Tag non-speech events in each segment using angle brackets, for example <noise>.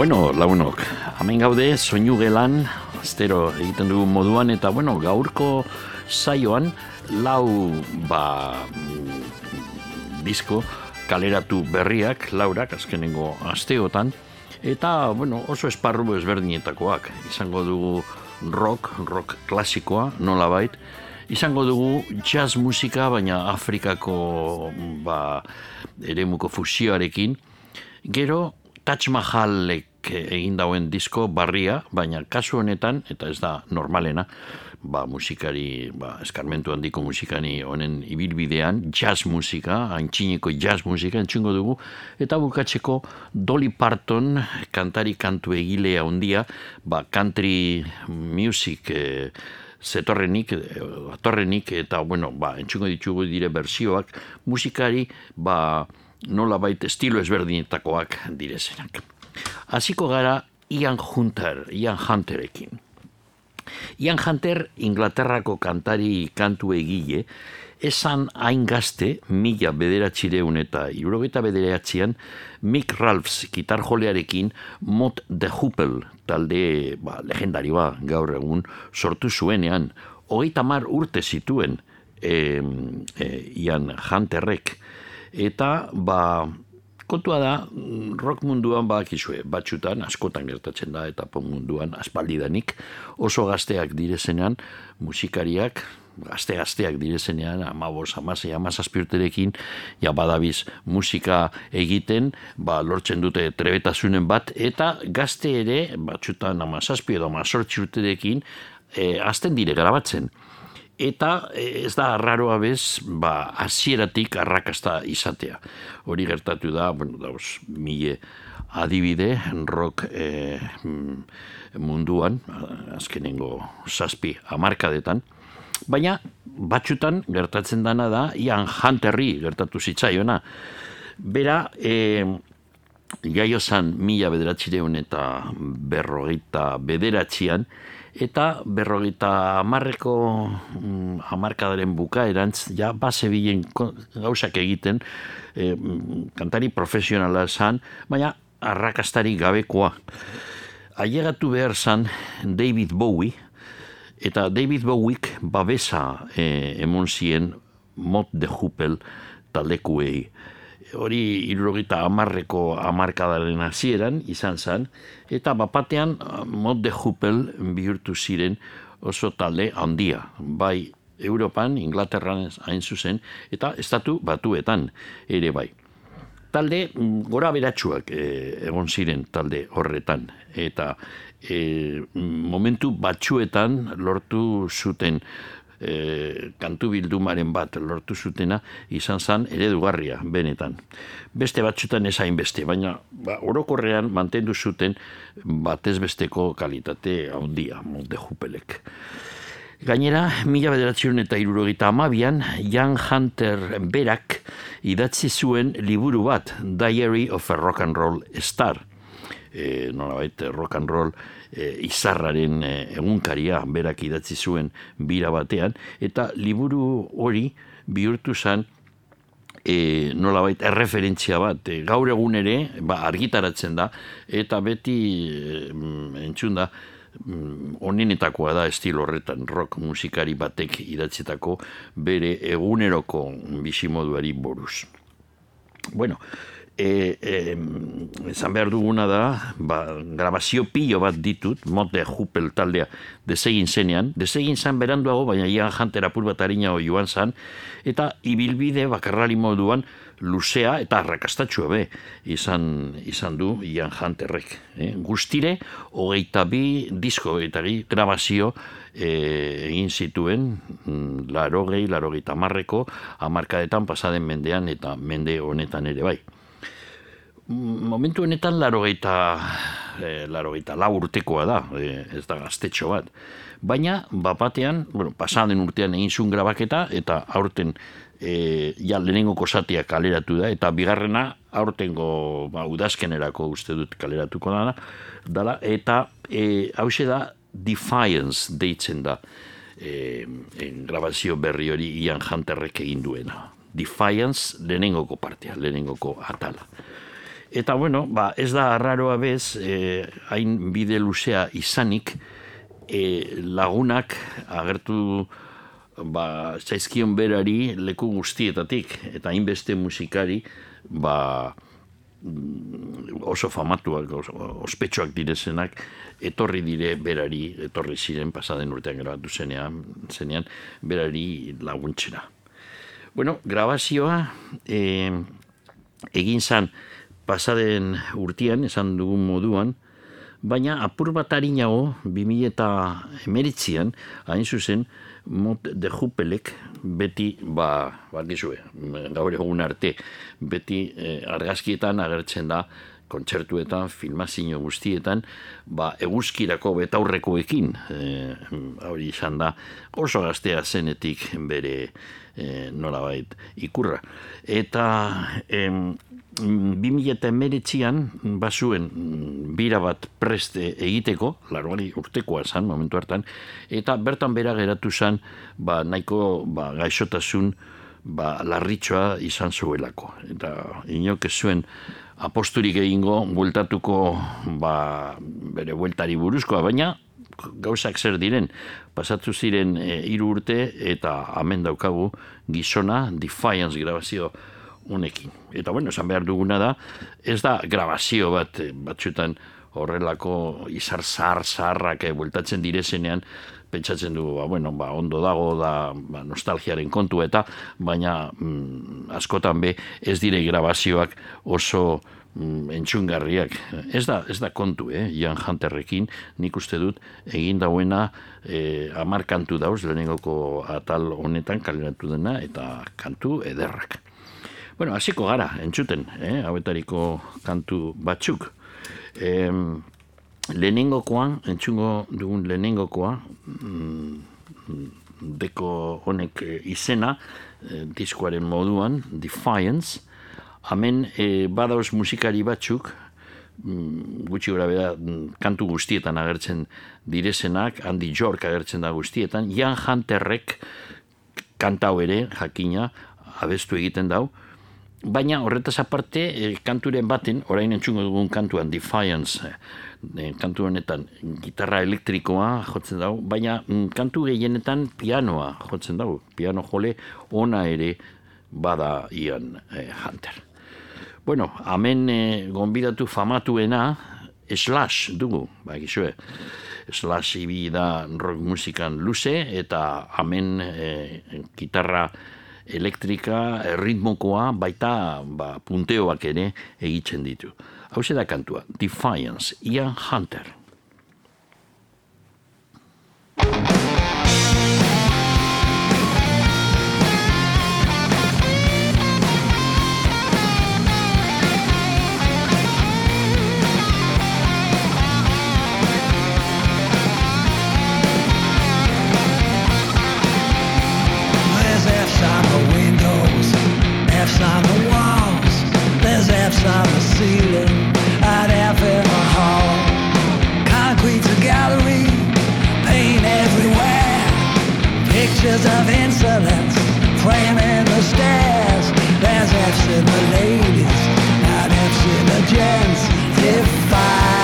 Bueno, launok, hemen gaude soinu gelan, astero egiten dugu moduan, eta bueno, gaurko saioan lau ba, disko kaleratu berriak, laurak, azkenengo asteotan, eta bueno, oso esparru ezberdinetakoak, izango dugu rock, rock klasikoa, nola bait, izango dugu jazz musika, baina Afrikako ba, eremuko fusioarekin, gero Taj Mahalek egin dauen disko barria, baina kasu honetan, eta ez da normalena, ba, musikari, ba, eskarmentu handiko musikani honen ibilbidean, jazz musika, haintxineko jazz musika entzungo dugu, eta bukatzeko Dolly Parton, kantari kantu egilea handia, ba, country music eh, zetorrenik, eh, atorrenik, eta, bueno, ba, entzungo ditugu dire bersioak, musikari, ba, nola baita estilo ezberdinetakoak direzenak. Hasiko gara Ian Hunter, Ian Hunterekin. Ian Hunter, Inglaterrako kantari kantu egile, esan hain gazte, mila bederatxireun eta irurogeta bederatxian, Mick Ralphs gitarjolearekin Mot de Huppel, talde ba, legendari ba, gaur egun, sortu zuenean, hogeita mar urte zituen e, e, Ian Hunterrek, eta ba kontua da rock munduan bakizue batxutan askotan gertatzen da eta pop munduan aspaldidanik oso gazteak direzenean musikariak gazte gazteak direzenean amabos, amasei, amazazpiurterekin ja badabiz musika egiten ba, lortzen dute trebetasunen bat eta gazte ere batxutan amazazpi edo amazortzi urterekin e, azten dire grabatzen eta eh, ez da arraroa bez, ba, hasieratik arrakasta izatea. Hori gertatu da, bueno, dauz, mile adibide, rock e, munduan, azkenengo zazpi amarkadetan, baina batxutan gertatzen dana da, ian janterri gertatu zitzaiona. Bera, e, jaio zan mila bederatxireun eta berrogeita bederatxian, eta berrogeita amarreko mm, amarkadaren buka erantz, ja, base bilen gauzak egiten, e, kantari profesionala zan, baina arrakastari gabekoa. Ailegatu behar zan David Bowie, eta David Bowiek babesa e, emon zien mot de jupel taldekuei hori irurogita amarreko amarkadaren hasieran izan zen, eta bapatean mod de jupel bihurtu ziren oso talde handia, bai Europan, Inglaterran hain zuzen, eta estatu batuetan ere bai. Talde gora beratsuak e, egon ziren talde horretan, eta e, momentu batzuetan lortu zuten e, kantu bildumaren bat lortu zutena izan zan eredugarria benetan. Beste batzutan ez beste, baina ba, orokorrean mantendu zuten batez besteko kalitate handia, monte jupelek. Gainera, mila bederatzen eta irurogita amabian, Young Hunter berak idatzi zuen liburu bat, Diary of a Rock and Roll Star. E, rock and roll e, izarraren e, egunkaria berak idatzi zuen bira batean, eta liburu hori bihurtu zen e, nolabait erreferentzia bat, e, gaur egun ere ba, argitaratzen da, eta beti e, entzun da, mm, onenetakoa da estil horretan rock musikari batek idatzetako bere eguneroko bizimoduari boruz. Bueno, e, e, esan behar duguna da, ba, grabazio pilo bat ditut, mote jupel taldea desegin zenean, desegin zan beranduago, baina ian jantera pur bat harina joan zan, eta ibilbide bakarrali moduan luzea eta arrakastatxua be izan, izan du ian janterrek. Eh? Guztire, hogeita bi disko eta grabazio e, egin zituen mm, laro gehi, laro amarkadetan pasaden mendean eta mende honetan ere bai. Momentu honetan laro gehi e, laro lau urtekoa da, e, ez da gaztetxo bat. Baina, bapatean, bueno, pasaden urtean egin zuen grabaketa eta aurten e, ja lehenengo kosatia kaleratu da, eta bigarrena aurtengo ba, udazkenerako uste dut kaleratuko da, dala, eta e, hause da Defiance deitzen da e, en grabazio berri hori Ian Hunterrek egin duena. Defiance lehenengoko partea, lehenengoko atala. Eta bueno, ba, ez da arraroa bez, e, hain bide luzea izanik, e, lagunak agertu ba, zaizkion berari leku guztietatik, eta hainbeste musikari, ba, Mm, oso famatuak, oso, ospetsuak direzenak, etorri dire berari, etorri ziren pasaden urtean grabatu zenean, zenean berari laguntzera. Bueno, grabazioa e, egin zan pasaden urtean, esan dugun moduan, baina apur bat harinago, 2000 eta emeritzian, hain zuzen, mot de jupelek beti ba bakizue gaur egun arte beti eh, argazkietan agertzen da kontzertuetan, filmazio guztietan, ba, eguzkirako betaurrekoekin, e, hori izan da, oso gaztea zenetik bere e, nolabait ikurra. Eta em, 2000 eta emeretzian, basuen bira bat preste egiteko, laruari urtekoa zan, momentu hartan, eta bertan bera geratu zan, ba, nahiko ba, gaixotasun, ba, larritxoa izan zuelako. Eta inok ez zuen aposturik egingo, bueltatuko ba, bere bueltari buruzkoa, baina gauzak zer diren, pasatu ziren e, hiru urte eta hemen daukagu gizona Defiance grabazio unekin. Eta bueno, esan behar duguna da, ez da grabazio bat eh, batzutan horrelako izar zahar zaharrak e, bueltatzen direzenean, pentsatzen du, ba, bueno, ba, ondo dago da ba, nostalgiaren kontu eta, baina mm, askotan be ez dire grabazioak oso mm, entxungarriak. Ez da, ez da kontu, eh, Ian Hunterrekin, nik uste dut, egin dauena eh, amar kantu dauz, lehenengoko atal honetan kaleratu dena, eta kantu ederrak. Bueno, hasiko gara, entzuten, eh, hauetariko kantu batzuk. Eh, lehenengokoan, entzungo dugun lehenengokoa, mm, deko honek eh, izena, eh, diskoaren moduan, Defiance, hemen eh, badauz musikari batzuk, mm, gutxi gura beda, mm, kantu guztietan agertzen direzenak, Andy York agertzen da guztietan, Jan Hunterrek kantau ere, jakina, abestu egiten dau, Baina horretaz aparte, e, kanturen baten, orain entzungo dugun kantuan, Defiance, e, kantu honetan, gitarra elektrikoa jotzen dago, baina mm, kantu gehienetan pianoa jotzen dago, piano jole ona ere bada ian e, Hunter. Bueno, hemen e, gonbidatu famatuena, Slash dugu, ba, gizue, Slash ibi da rock musikan luze, eta hemen e, gitarra elektrika, ritmokoa, baita ba, punteoak ere egiten ditu. Hau da kantua, Defiance, Ian Hunter. on the walls, there's abs on the ceiling, I'd have in the hall. Concrete's a gallery, paint everywhere, pictures of insolence, praying in the stairs. There's abs in the ladies, not apps in the gents. If I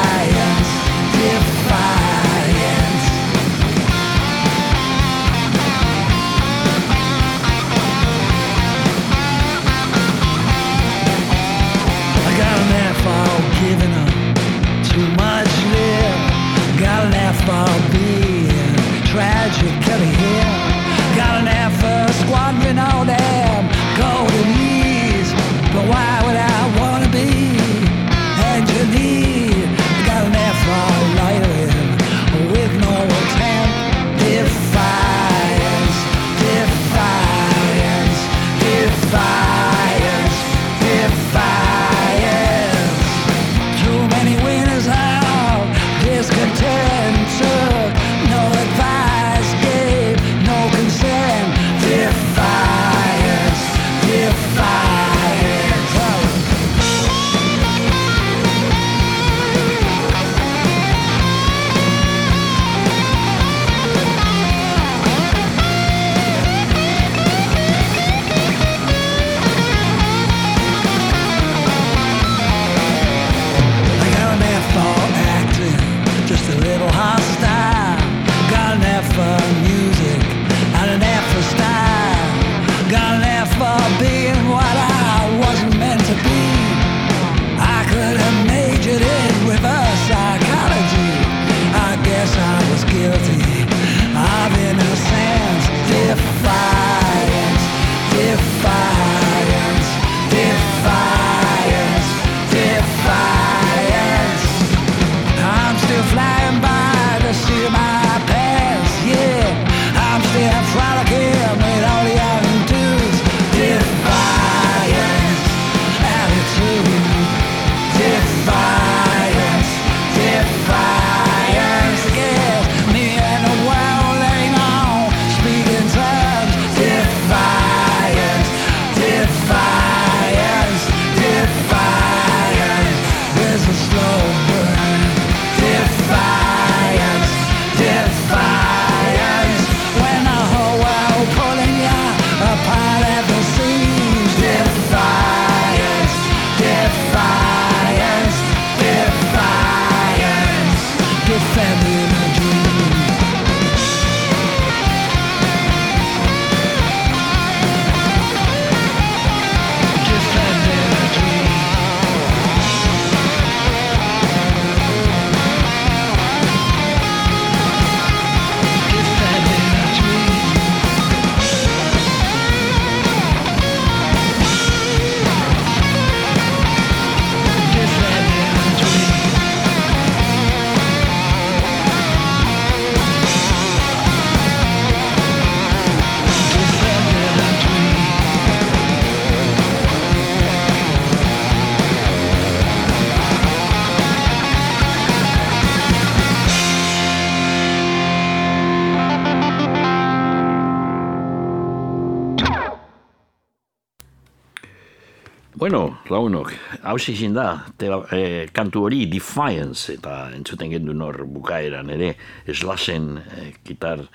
launok, hau zizin da, e, kantu hori Defiance, eta entzuten gendu nor bukaeran ere, eslasen e, gitar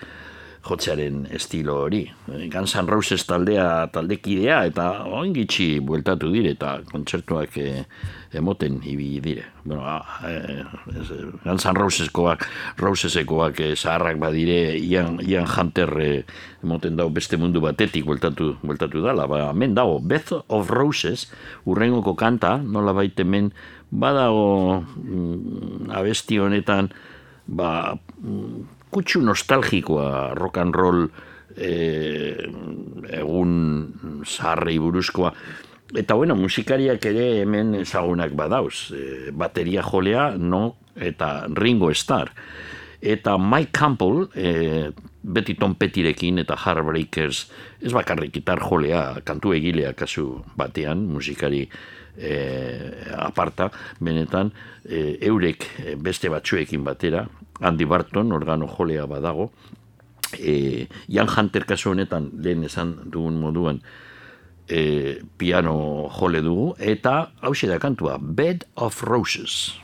jotzearen estilo hori. E, Guns N' Roses taldea taldekidea, eta oingitxi bueltatu dire, eta kontzertuak e, emoten ibi dire. Bueno, a, e, Guns N' Roseskoak, Rosesekoak e, zaharrak badire, Ian, Ian Hunter e, emoten dau beste mundu batetik bueltatu, bueltatu dala. Ba, men dago, Beth of Roses, urrengoko kanta, nola baite men, badago mm, abesti honetan, ba, mm, kutsu nostalgikoa rock and roll e, egun zaharrei buruzkoa, Eta bueno, musikariak ere hemen ezagunak badauz. E, bateria jolea, no, eta Ringo Starr. Eta Mike Campbell, e, beti Petirekin eta Heartbreakers, ez bakarrik gitar jolea, kantu egilea kasu batean, musikari e, aparta, benetan, e, eurek beste batzuekin batera, Andy Barton, organo jolea badago, e, Jan Hunter kasu honetan, lehen esan dugun moduan, e, piano jole dugu, eta hau da kantua, Bed of Roses.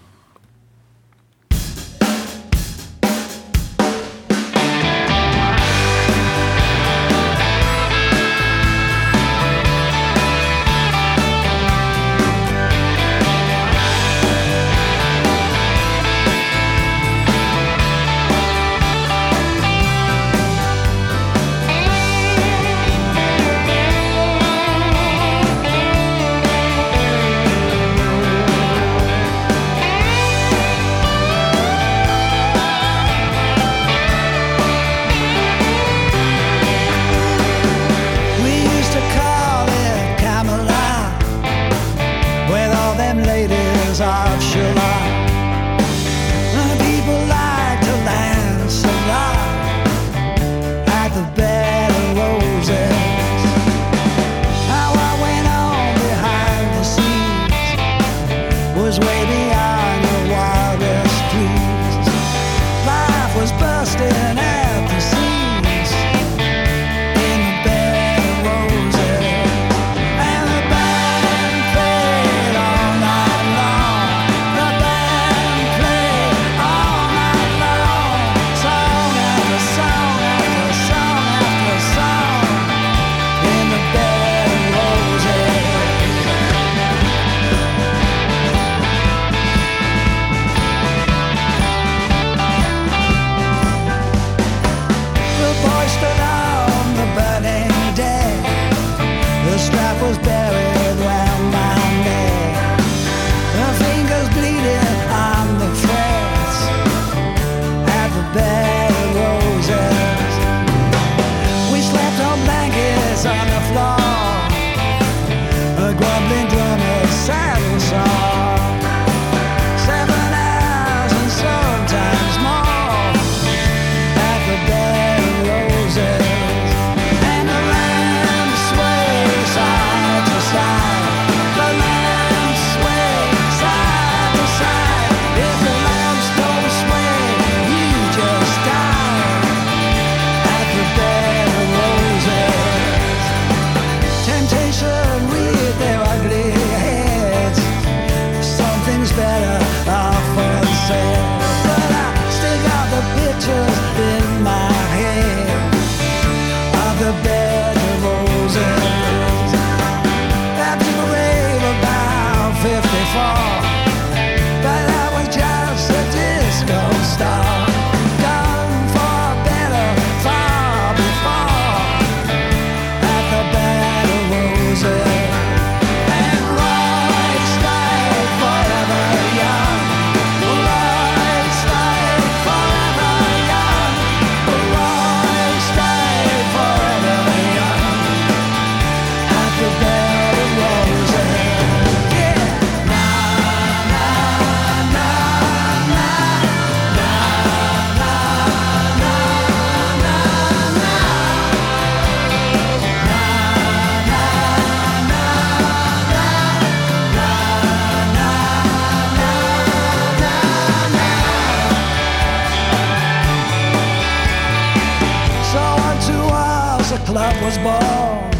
I was born.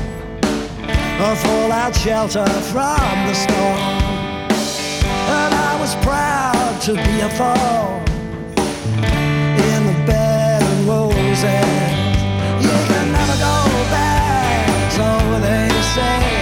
A fallout shelter from the storm. And I was proud to be a fall in the bed of roses. You can never go back, so they say.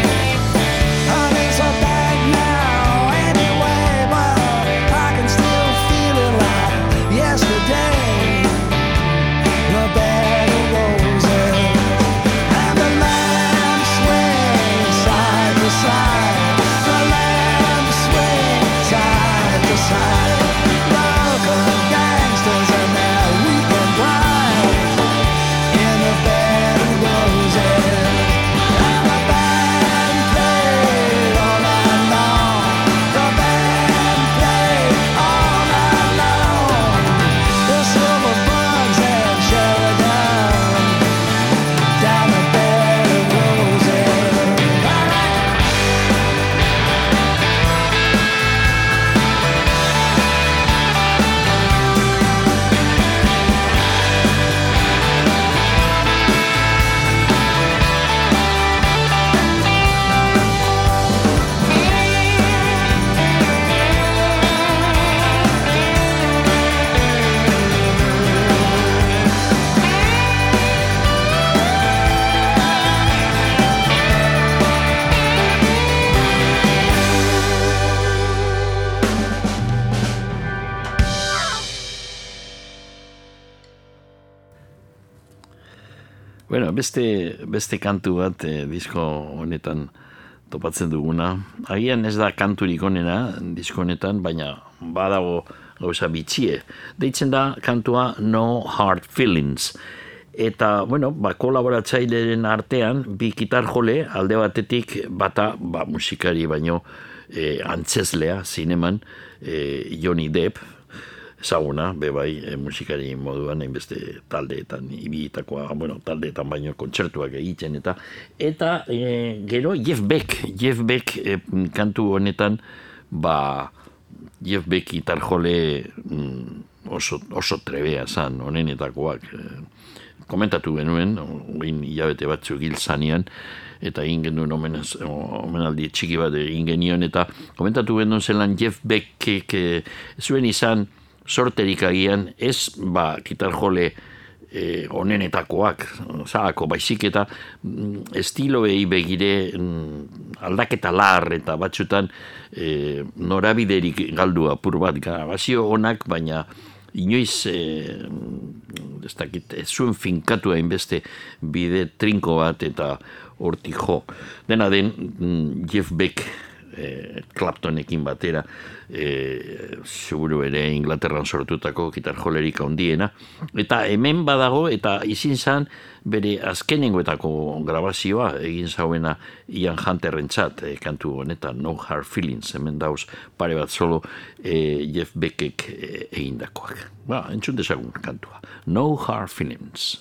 Bueno, beste, beste kantu bat eh, disko honetan topatzen duguna. Agian ez da kanturik onena disko honetan, baina badago gauza bitxie. Deitzen da kantua No Hard Feelings. Eta, bueno, ba, kolaboratzaileren artean, bi gitar jole, alde batetik bata, ba, musikari baino, eh, antzeslea, zineman, eh, Johnny Depp, ezaguna, be bai, e, musikari moduan, hainbeste taldeetan, ibilitakoa, bueno, taldeetan baino kontzertuak egiten, eta eta e, gero Jeff Beck, Jeff Beck e, kantu honetan, ba, Jeff Beck itarjole mm, oso, oso trebea zan, honenetakoak, komentatu genuen, oin hilabete batzuk hil zanean, eta egin genuen omenaz, omenaldi txiki bat egin genion, eta komentatu genuen zelan Jeff Beckek e, zuen izan, sorterik agian ez ba gitarjole eh, onenetakoak, zahako baizik eta mm, estiloei begire mm, aldaketa lar eta batzutan eh, norabiderik galdu apur bat grabazio onak, baina inoiz eh, ez dakit, ez zuen finkatu hainbeste bide trinko bat eta hortik jo. Dena den Jeff Beck e, Claptonekin batera e, seguru ere Inglaterran sortutako gitar jolerik handiena. Eta hemen badago eta izin zan bere azkenengoetako grabazioa egin zauena Ian Hunterren txat e, kantu honetan No Hard Feelings hemen dauz pare bat solo e, Jeff Beckek e, egindakoak. Ba, entzun desagun kantua. No Hard Feelings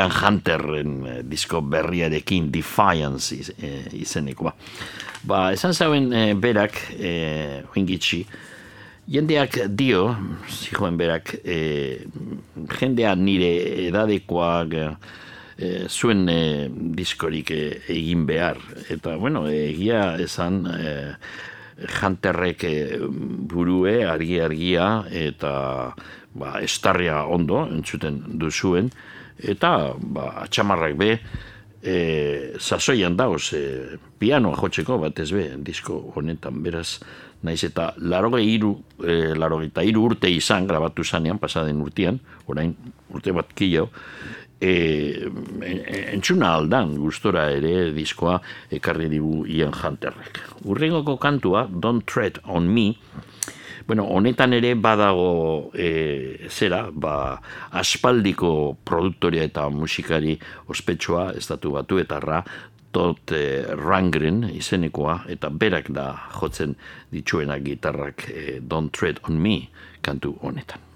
Ian Hunterren eh, disko berriarekin Defiance iz, eh, izenekoa. Ba, esan zauen eh, berak, eh, oingitxi, jendeak dio, zijoen berak, eh, jendea nire edadekoak eh, eh, zuen eh, diskorik eh, egin behar. Eta, bueno, egia esan... Hunterrek eh, burue argi-argia eta ba, estarria ondo entzuten duzuen eta ba, atxamarrak be e, sasoian dauz e, pianoa jotzeko batez be disko honetan beraz naiz eta laroge iru, e, larogeita iru urte izan grabatu zanean pasaden urtean, orain urte bat kilo e, entzuna aldan gustora ere diskoa ekarri digu Ian Hunterrek. Urrengoko kantua, Don't Tread on Me, bueno, honetan ere badago e, zera, ba, aspaldiko produktoria eta musikari ospetsua, estatu batuetarra, Todd e, Rangren izenekoa, eta berak da jotzen dituena gitarrak e, Don't Tread on Me kantu honetan.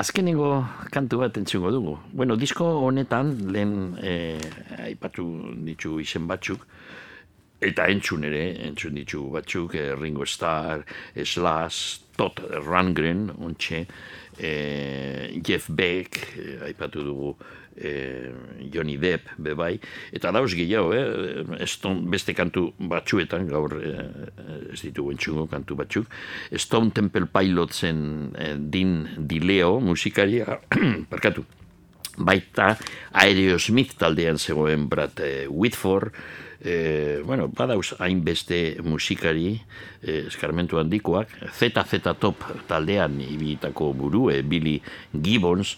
Azkenengo kantu bat entzungo dugu. Bueno, disko honetan, lehen eh, aipatu ditu izen batzuk, eta entzun ere, entzun ditu batzuk, eh, Ringo Starr, Slash, Todd Rangren, ontxe, eh, Jeff Beck, eh, aipatu dugu, eh, Johnny Depp, bebai, eta dauz gehiago, eh, Stone, beste kantu batzuetan, gaur eh, ez ditugu entxungo kantu batzuk, Stone Temple Pilotsen eh, din dileo musikaria, <clears throat> parkatu, baita Aerosmith taldean zegoen Brad eh, Whitford, eh, bueno, badauz hainbeste musikari eh, eskarmentu handikoak, ZZ Top taldean ibitako burue, Billy Gibbons,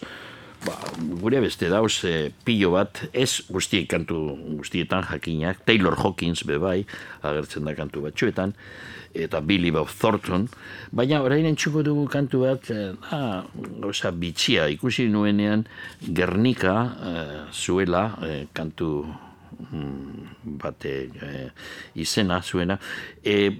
ba, gure beste dauz e, pilo bat, ez guztiek kantu guztietan jakinak, Taylor Hawkins bebai, agertzen da kantu batzuetan, eta Billy Bob Thornton, baina orain entzuko dugu kantu bat, e, ah, gauza bitxia, ikusi nuenean Gernika e, zuela e, kantu bate e, izena zuena e,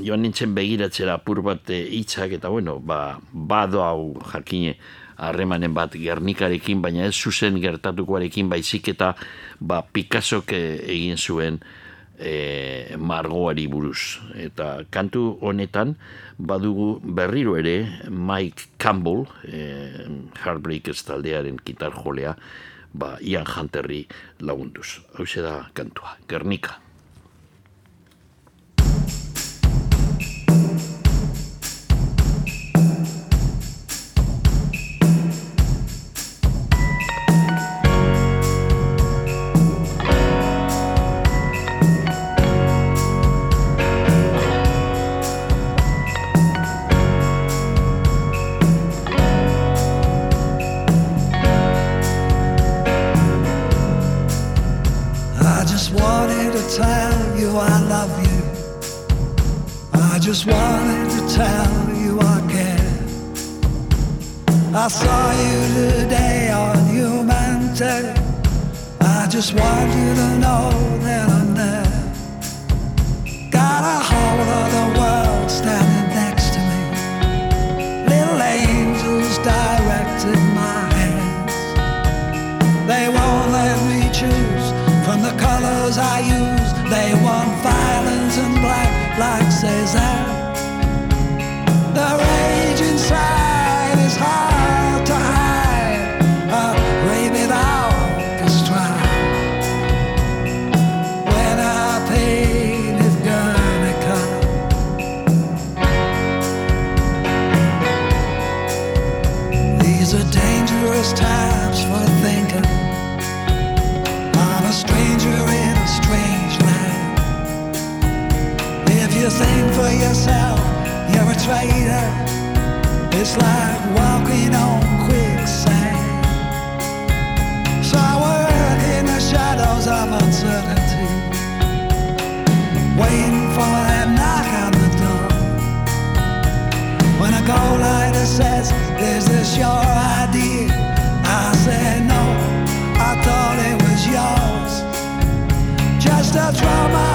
joan nintzen begiratzera apur bat hitzak eta bueno, ba, bado hau jakine harremanen bat Gernikarekin, baina ez zuzen gertatukoarekin baizik eta ba, Picassok egin zuen e, margoari buruz. Eta kantu honetan badugu berriro ere Mike Campbell, e, Heartbreakers taldearen gitar jolea, ba, Ian Hunterri lagunduz. Hau da kantua, Gernika. Just wanted to tell you I care. I saw you today on Humanity. I just want you to know that I'm there. Got a whole other world standing next to me. Little angels directed my hands. They won't let me choose from the colors I use. They want violence and black like Cezanne. The rage inside traitor. It's like walking on quicksand. So I work in the shadows of uncertainty, waiting for that knock on the door. When a go lighter says, Is this your idea? I said, No, I thought it was yours. Just a throw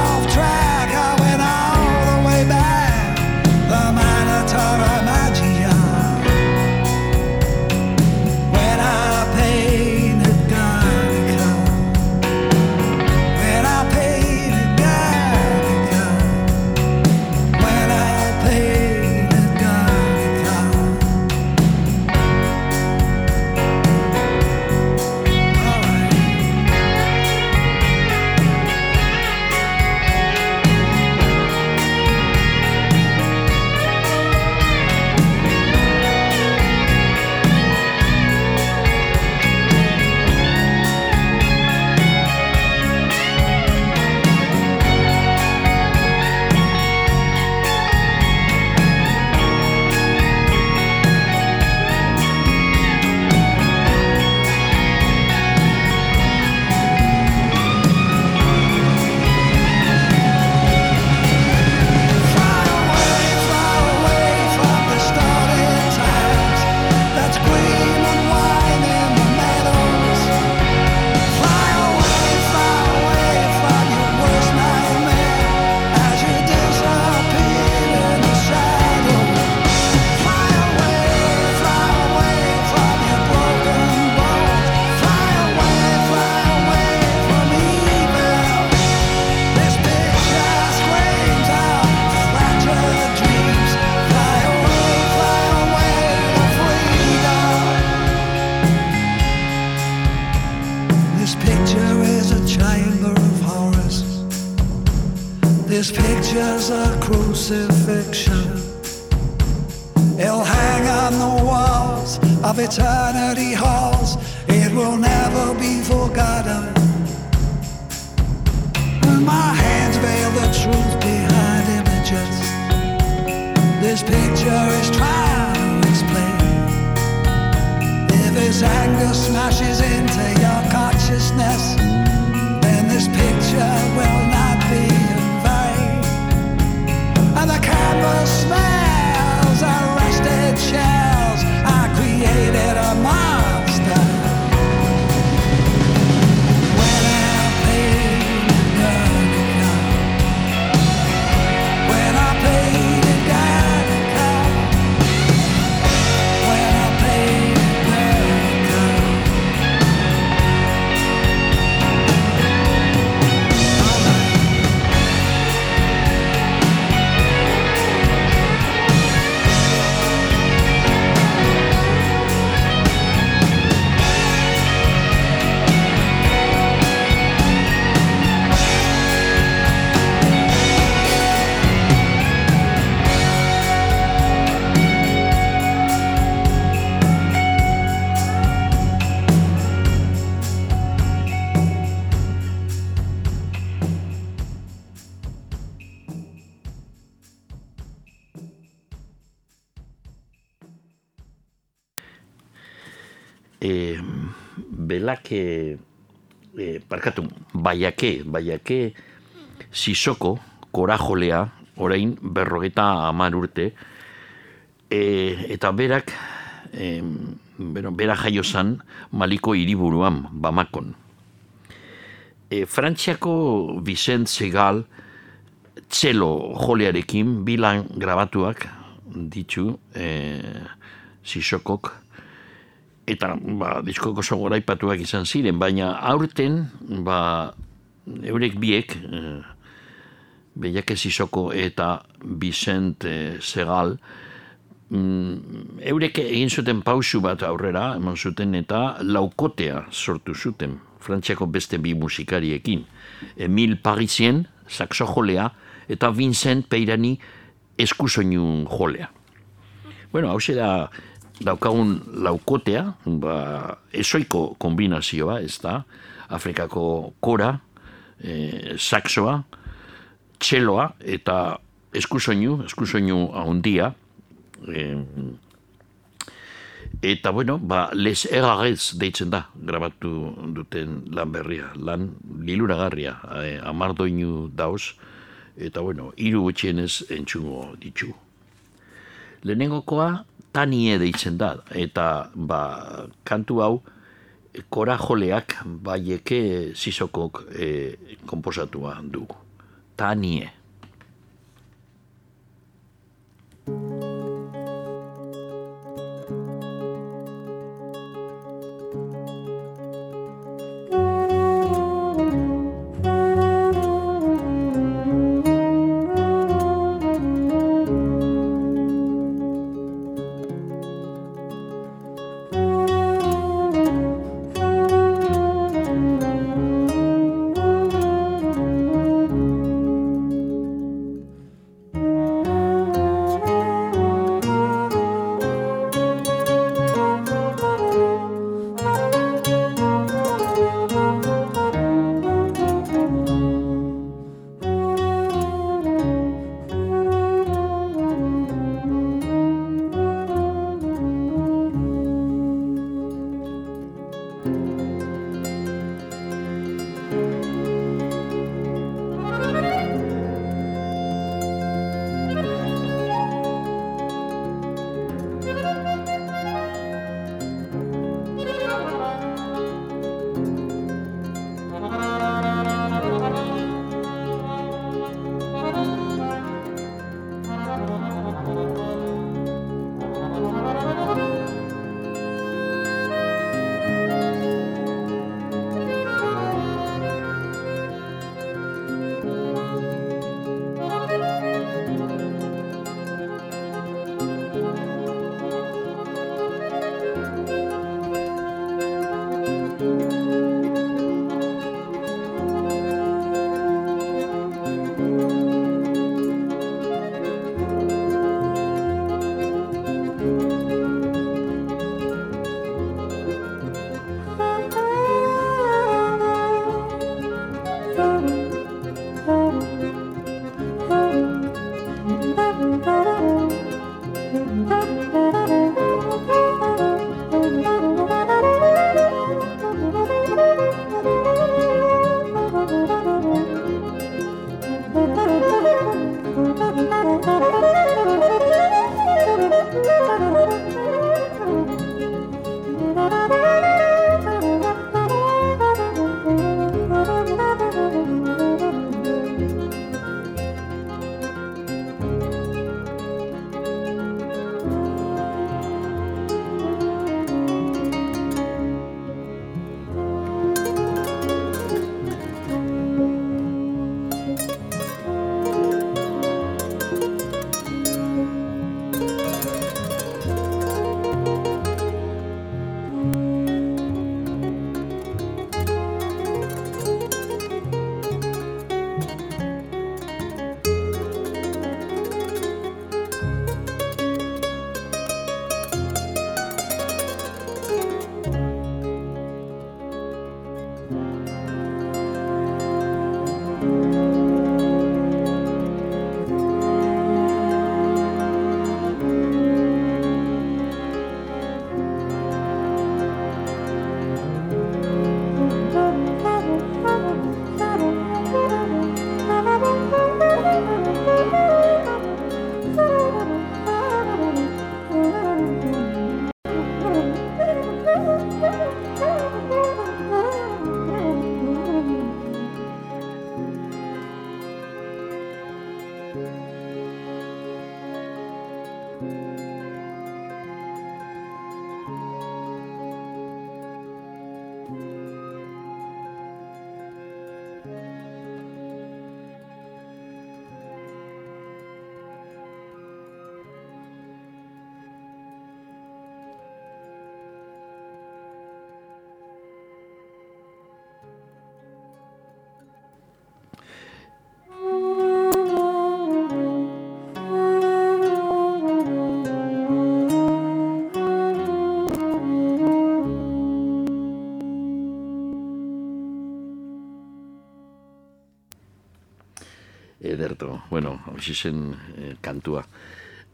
baiake, baiake sisoko, korajolea, orain berrogeta amar urte, e, eta berak, e, bueno, bera jaio zan maliko hiriburuan, bamakon. E, Frantziako Vicent Segal, txelo jolearekin bilan grabatuak ditu e, sisokok, eta ba, diskoko goraipatuak izan ziren, baina aurten ba, eurek biek, eh, Beiake Sisoko eta Vicent eh, Segal, mm, eurek egin zuten pausu bat aurrera, eman zuten eta laukotea sortu zuten, Frantziako beste bi musikariekin. Emil Parisien, saxo jolea, eta Vincent Peirani eskusoinun jolea. Bueno, hau da daukagun laukotea, ba, esoiko kombinazioa, ez da, Afrikako kora, e, saxoa, txeloa, eta eskusoinu, eskusoinu ahondia, e, eta bueno, ba, les errarez deitzen da, grabatu duten lan berria, lan liluragarria, e, amardoinu dauz, eta bueno, hiru gutxienez entxungo ditu. Lehenengokoa, tanie deitzen da, eta ba, kantu hau, korajoleak baieke zizokok e, komposatua du. Tanie. Ederto, bueno, hori zen eh, kantua.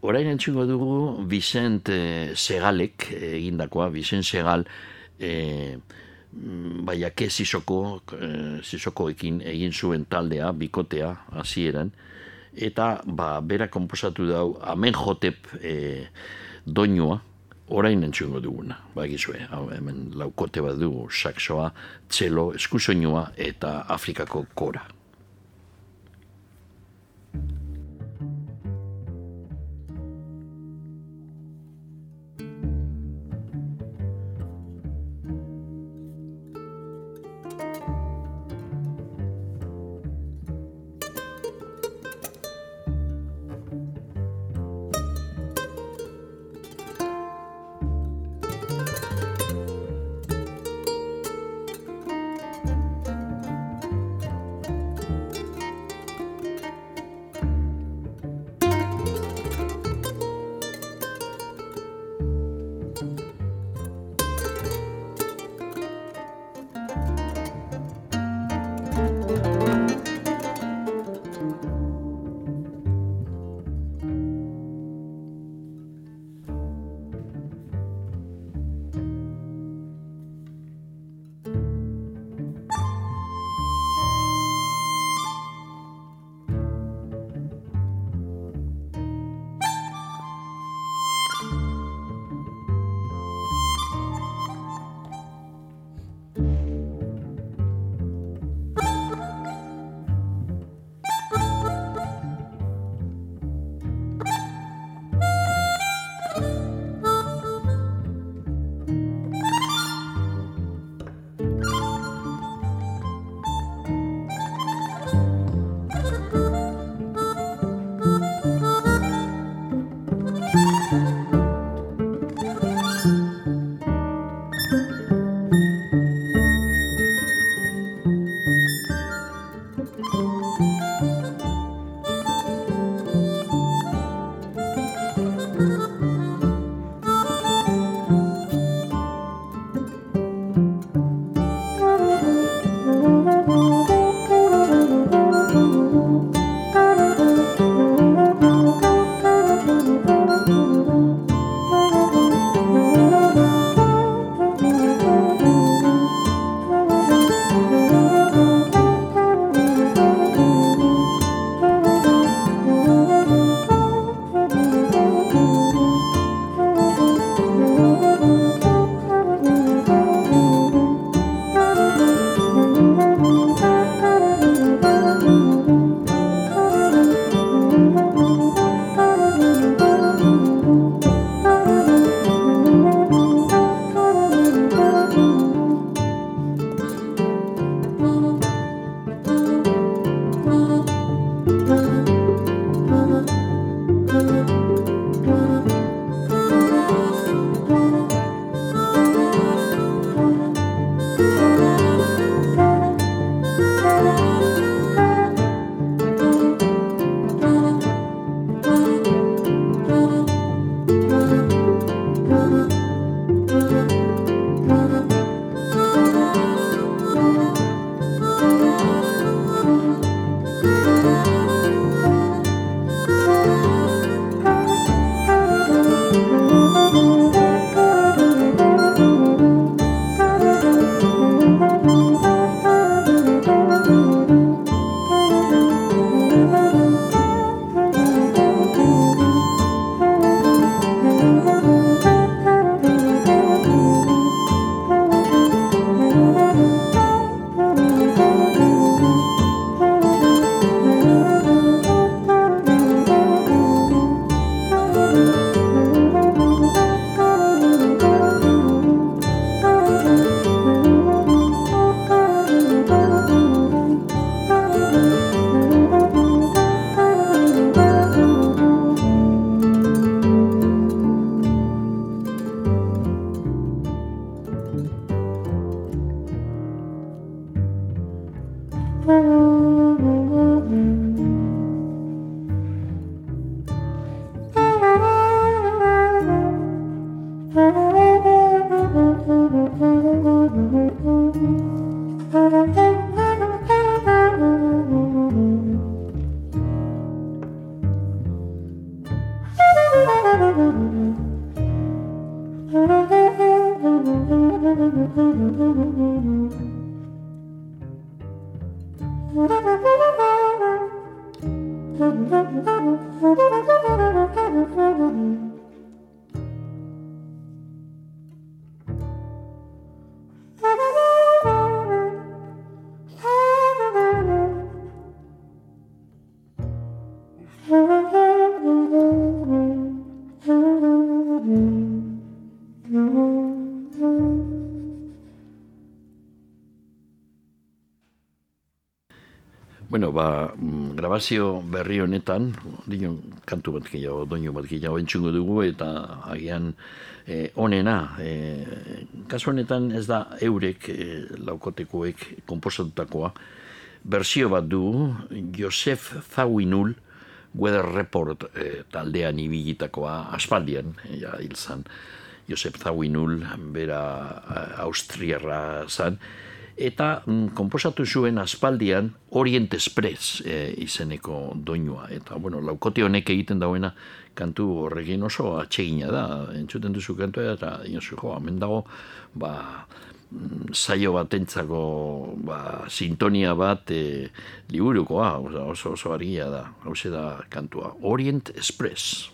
Orain entzungo dugu Vicent eh, Segalek egindakoa, Vicent Segal eh, baina ke zizoko, eh, zizokoekin egin zuen taldea, bikotea, hasieran. Eta ba, bera komposatu dau amen jotep eh, doinua, orain entzungo duguna, ba gizue, hau hemen laukote bat dugu, saksoa, txelo, eskusoinua eta Afrikako kora. Ba, mm, grabazio berri honetan, dion, kantu bat gehiago, doinu bat gehiago entxungo dugu, eta agian eh, onena, eh, kasu honetan ez da eurek, eh, laukotekoek, komposatutakoa, bersio bat du, Josef Zawinul, Weather Report eh, taldean ibilitakoa, aspaldian, ja, hil zan, Josef Zawinul, bera austriarra zan, eta mm, komposatu zuen aspaldian Orient Express e, izeneko doinua. Eta, bueno, laukote honek egiten dauena kantu horrekin oso atsegina da. Entzuten duzu kantua eta inozu, jo, hemen dago, ba, mm, saio batentzako ba, sintonia bat e, liburukoa, oso, oso argia da, hau da kantua. Orient Express.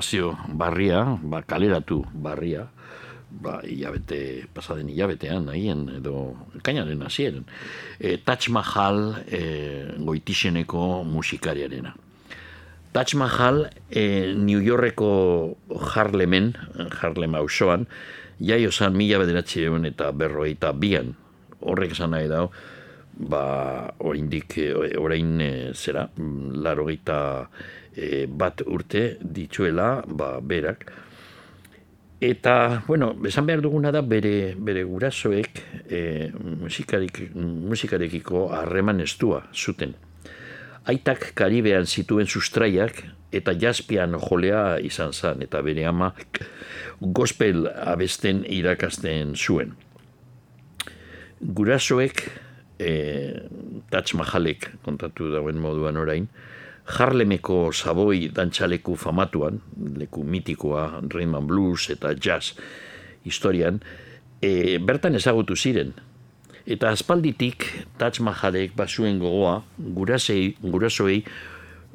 Grabazio barria, ba, kaleratu barria, ba, hilabete, pasaden hilabetean, nahien, edo kainaren hasieran. E, Taj Mahal e, goitixeneko musikariarena. Taj Mahal e, New Yorkeko Harlemen, Harlem hausoan, jaio zan mila bederatzeeun eta berroeita bian. Horrek esan nahi dau, ba, oraindik, orain e, zera, laro e, bat urte dituela, ba, berak, Eta, bueno, esan behar duguna da bere, bere gurasoek e, musikarik, musikarekiko harreman estua zuten. Aitak Karibean zituen sustraiak eta jaspian jolea izan zen eta bere ama gospel abesten irakasten zuen. Gurasoek, e, Taj Mahalek kontatu dauen moduan orain, Harlemeko Saboi dantxaleku famatuan, leku mitikoa, Rainman Blues eta Jazz historian, e, bertan ezagutu ziren. Eta aspalditik Taj Mahalek basuen gogoa, gurasei, gurasoei,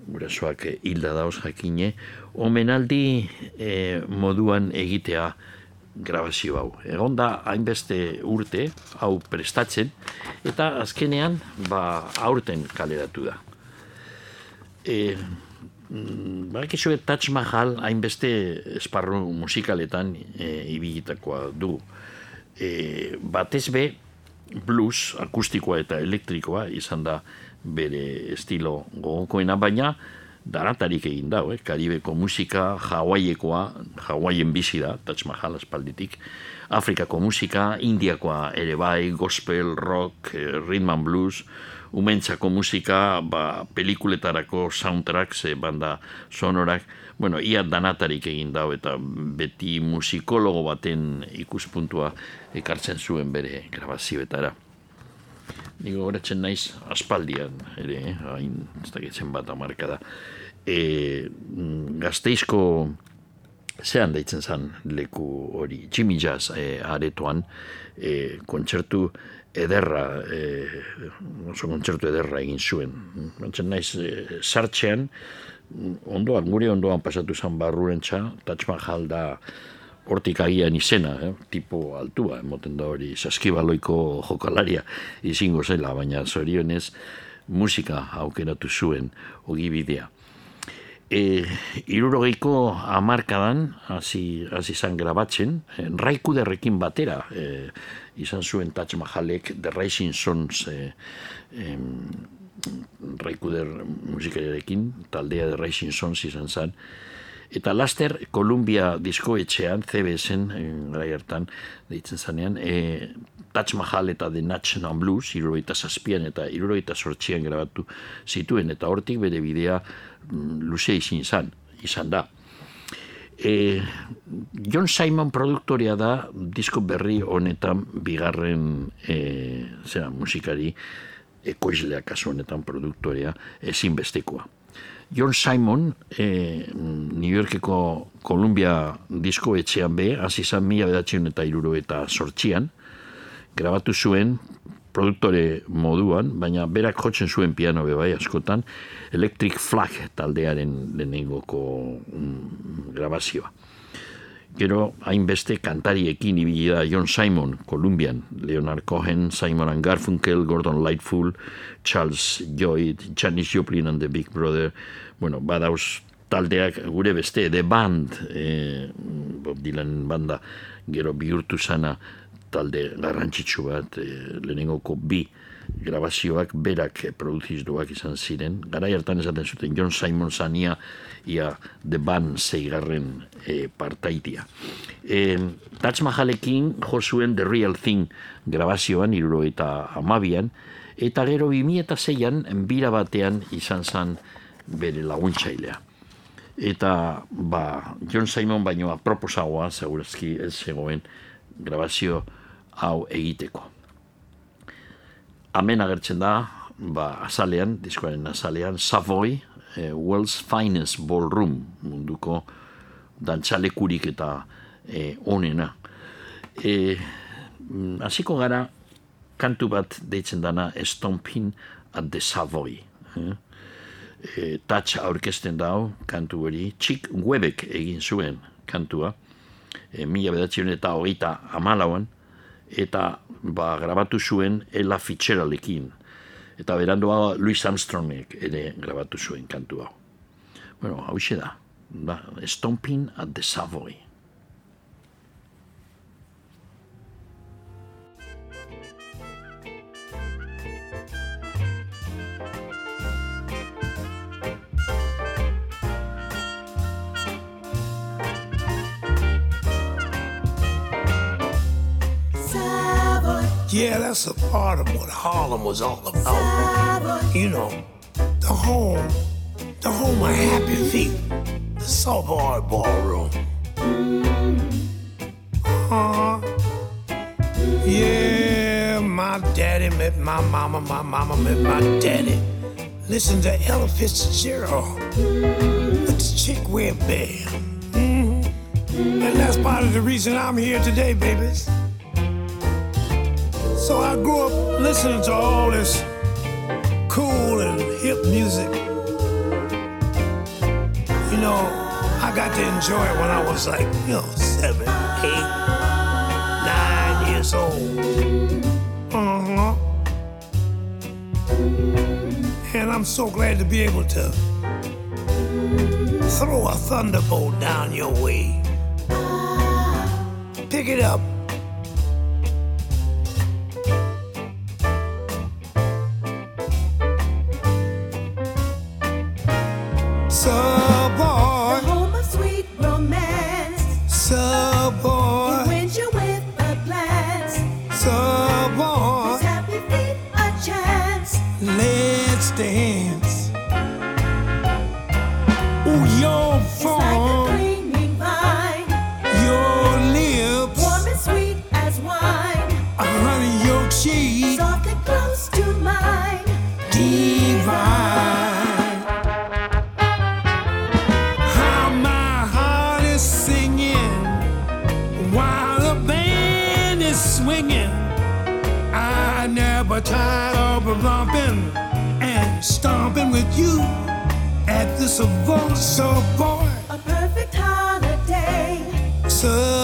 gurasoak hilda dauz jakine, omenaldi e, moduan egitea grabazio hau. Egon da hainbeste urte, hau prestatzen, eta azkenean ba, aurten kaleratu da e, Barakizu Taj Mahal hainbeste esparru musikaletan e, ibilitakoa du. E, batez be, blues, akustikoa eta elektrikoa izan da bere estilo gogokoena, baina daratarik egin da, eh? Karibeko musika, Hawaiiekoa, Hawaien bizi da, Taj Mahal espalditik, Afrikako musika, Indiakoa ere bai, gospel, rock, rhythm and blues, umentzako musika, ba, pelikuletarako soundtracks, banda sonorak, bueno, ia danatarik egin dau eta beti musikologo baten ikuspuntua ekartzen zuen bere grabazioetara. Nigo horatzen naiz aspaldian, ere, eh? hain ez da bat amarka da. E, gazteizko zehan daitzen zen leku hori, Jimmy Jazz e, aretoan, e, kontzertu ederra, e, oso kontzertu ederra egin zuen. Bantzen naiz, e, sartxean, ondoan, gure ondoan pasatu zen barruren txa, Taj Mahal da hortik agian izena, eh? tipo altua, emoten da hori, saskibaloiko jokalaria izingo zela, baina zorionez musika aukeratu zuen ogibidea. E, irurogeiko amarkadan, hasi, hasi zan grabatzen, e, raikuderrekin batera, e, izan zuen Taj Mahalek The Rising Sons e, e, raikuder musikariarekin, taldea The Rising Sons izan zen, Eta laster, Columbia diskoetxean, CBS-en, gara hartan, deitzen zanean, e, Taj Mahal eta The National Blues, iruroita zazpian eta iruroita sortxian grabatu zituen, eta hortik bere bidea mm, luze izin zan, izan da. E, John Simon produktoria da disko berri honetan bigarren e, zera, musikari ekoizlea kasu honetan produktorea ezinbestekoa. John Simon, e, New Yorkeko Columbia disko etxean be, hasi izan mila bedatzen eta iruro eta sortxian, grabatu zuen produktore moduan, baina berak jotzen zuen piano bai askotan, Electric Flag taldearen lehenengoko mm, grabazioa. Gero, hainbeste kantariekin ibili da John Simon, Columbian, Leonard Cohen, Simon and Garfunkel, Gordon Lightful, Charles Lloyd, Janis Joplin and the Big Brother, bueno, badauz taldeak gure beste, The Band, eh, Bob Dylan banda, gero bihurtu sana talde garrantzitsu bat, eh, lehenengoko bi, grabazioak berak produzizduak izan ziren. Gara hartan esaten zuten John Simon Zania ia The Band zeigarren e, partaitia. E, Taj Mahalekin jo zuen The Real Thing grabazioan, iruro eta amabian, eta gero bimi eta zeian, bira batean izan zan bere laguntzailea. Eta ba, John Simon baino aproposagoa, segurazki ez zegoen grabazio hau egiteko amen agertzen da, ba, azalean, diskoaren azalean, Savoy, e, World's Finest Ballroom, munduko dantzalekurik eta e, onena. E, hasiko gara, kantu bat deitzen dana, Stomping at the Savoy. E? e, touch aurkezten dau kantu hori, txik webek egin zuen kantua, e, mila bedatzen eta hogeita amalauan, eta ba, grabatu zuen Ella Fitzgeraldekin. Eta berandoa Louis Armstrongek ere grabatu zuen kantu hau. Bueno, hau da, da, Stomping at the Savoy. Yeah, that's a part of what Harlem was all about. You know, the home, the home of happy feet, the Savoy Ballroom. Uh, huh. yeah, my daddy met my mama, my mama met my daddy. Listen to Ella Fitzgerald with the Chick Webb Band. Mm-hmm. And that's part of the reason I'm here today, babies. So I grew up listening to all this cool and hip music. You know, I got to enjoy it when I was like, you know, seven, eight, nine years old. Uh-huh. And I'm so glad to be able to throw a thunderbolt down your way. Pick it up so you at the Savoy, Shore A perfect holiday. So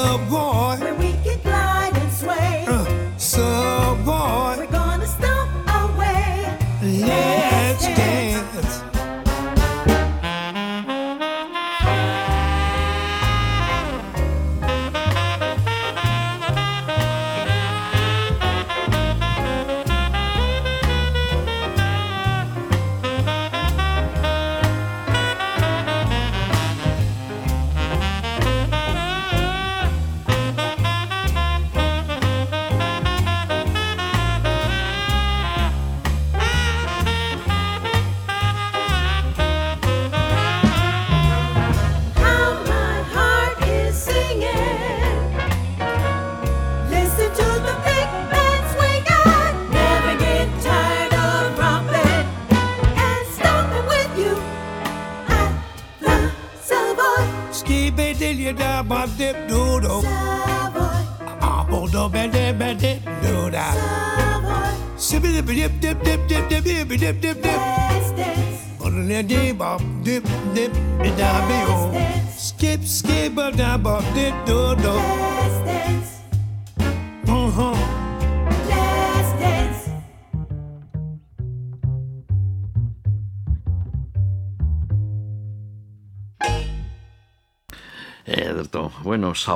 We dip dip dip.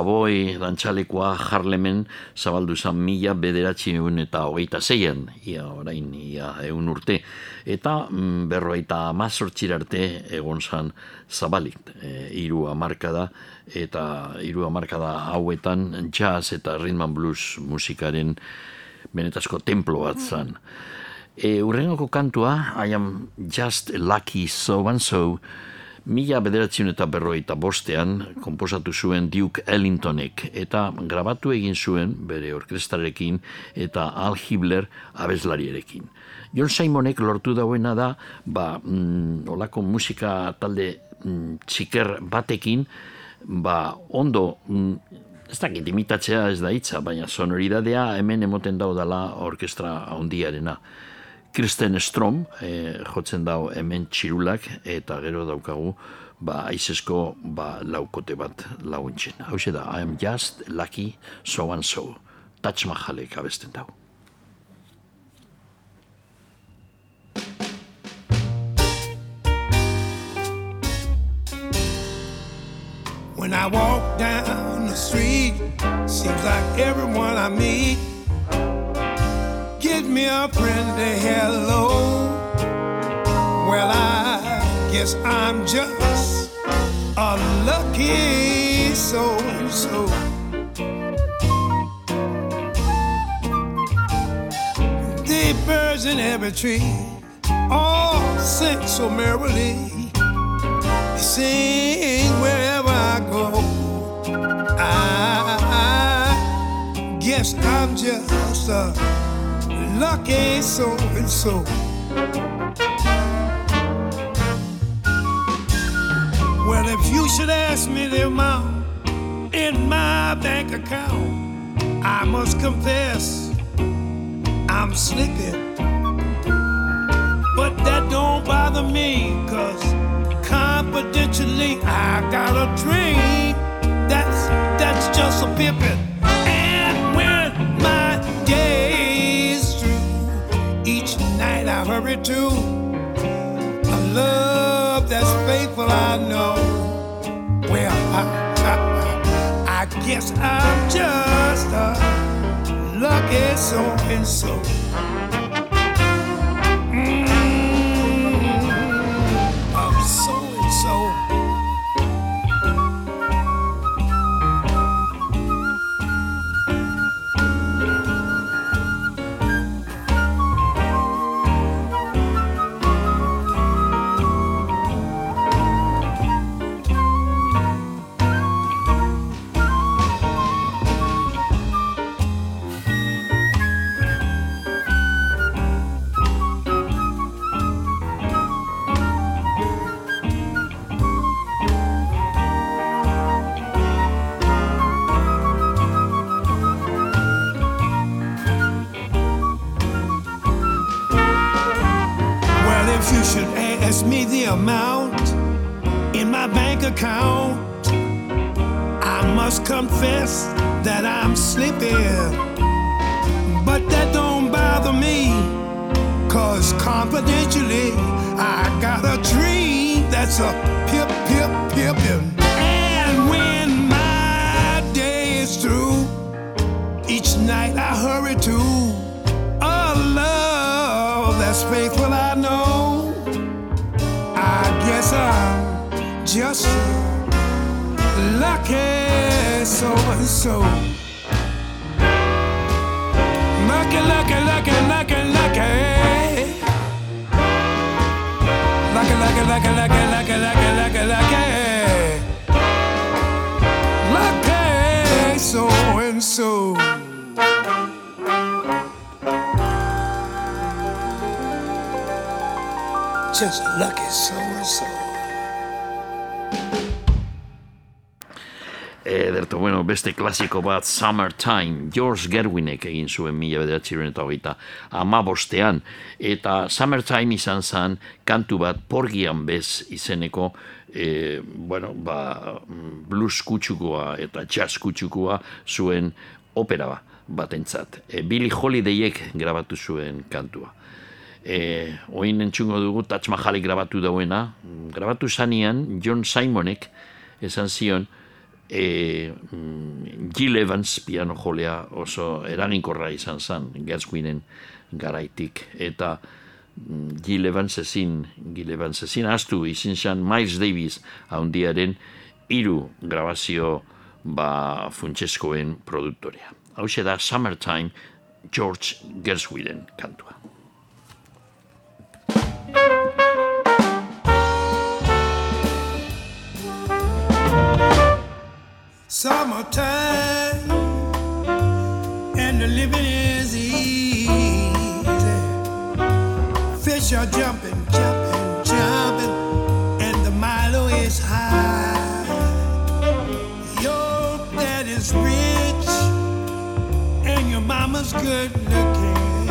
Savoy dantxalekoa Harlemen zabaldu zan mila bederatzi egun eta hogeita zeian, ia orain, ia egun urte. Eta mm, berroita mazortxirarte egon zan zabalik, e, iru amarkada, eta iru amarkada hauetan jazz eta rhythm and blues musikaren benetazko templo bat zan. E, urrengoko kantua, I am just lucky so and so, Mila bederatzen eta berroita bostean, komposatu zuen Duke Ellingtonek, eta grabatu egin zuen bere orkestarekin eta Al Hibler abezlarierekin. John Simonek lortu dauena da, ba, mm, olako musika talde mm, txiker batekin, ba, ondo, mm, ez dakit imitatzea ez da hitza, baina sonoridadea hemen emoten daudala orkestra handiarena Kristen Strom, e, jotzen dau hemen txirulak, eta gero daukagu, ba, aizesko, ba, laukote bat launtxen. Hau da, I am just lucky, so and so. Touch Mahalek abesten dau. When I walk down the street, seems like everyone I meet me a friendly hello. Well, I guess I'm just a lucky so so. The birds in every tree all sing so merrily. They sing wherever I go. I, I guess I'm just a lucky so and so. Well, if you should ask me the amount in my bank account, I must confess I'm sleeping. But that don't bother me, cause confidentially I got a dream that's that's just a pippin. Hurry to a love that's faithful. I know. Well, I, I, I guess I'm just a lucky so and so. Klasiko bat Summertime, George Gerwinek egin zuen mila bederatxiren eta hogeita amabostean, eta Summertime izan zen kantu bat porgian bez izeneko e, bueno, ba, blues kutsukoa eta jazz kutsukoa zuen opera ba, batentzat. E, Billy Holidayek grabatu zuen kantua. E, oin entzungo dugu Taj Mahalik grabatu dauena, grabatu zanean John Simonek esan zion e, Gil Evans piano jolea oso eraginkorra izan zan Gershwinen garaitik eta mm, Gil Evans ezin Gil Evans ezin astu izin zan Miles Davis haundiaren hiru grabazio ba funtseskoen produktorea. Hau da Summertime George Gershwinen kantua. Summertime and the living is easy. Fish are jumping, jumping, jumping, and the Milo is high. Your dad is rich and your mama's good looking.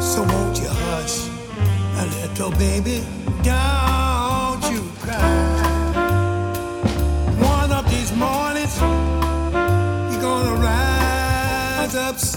So won't you? hush, a little baby,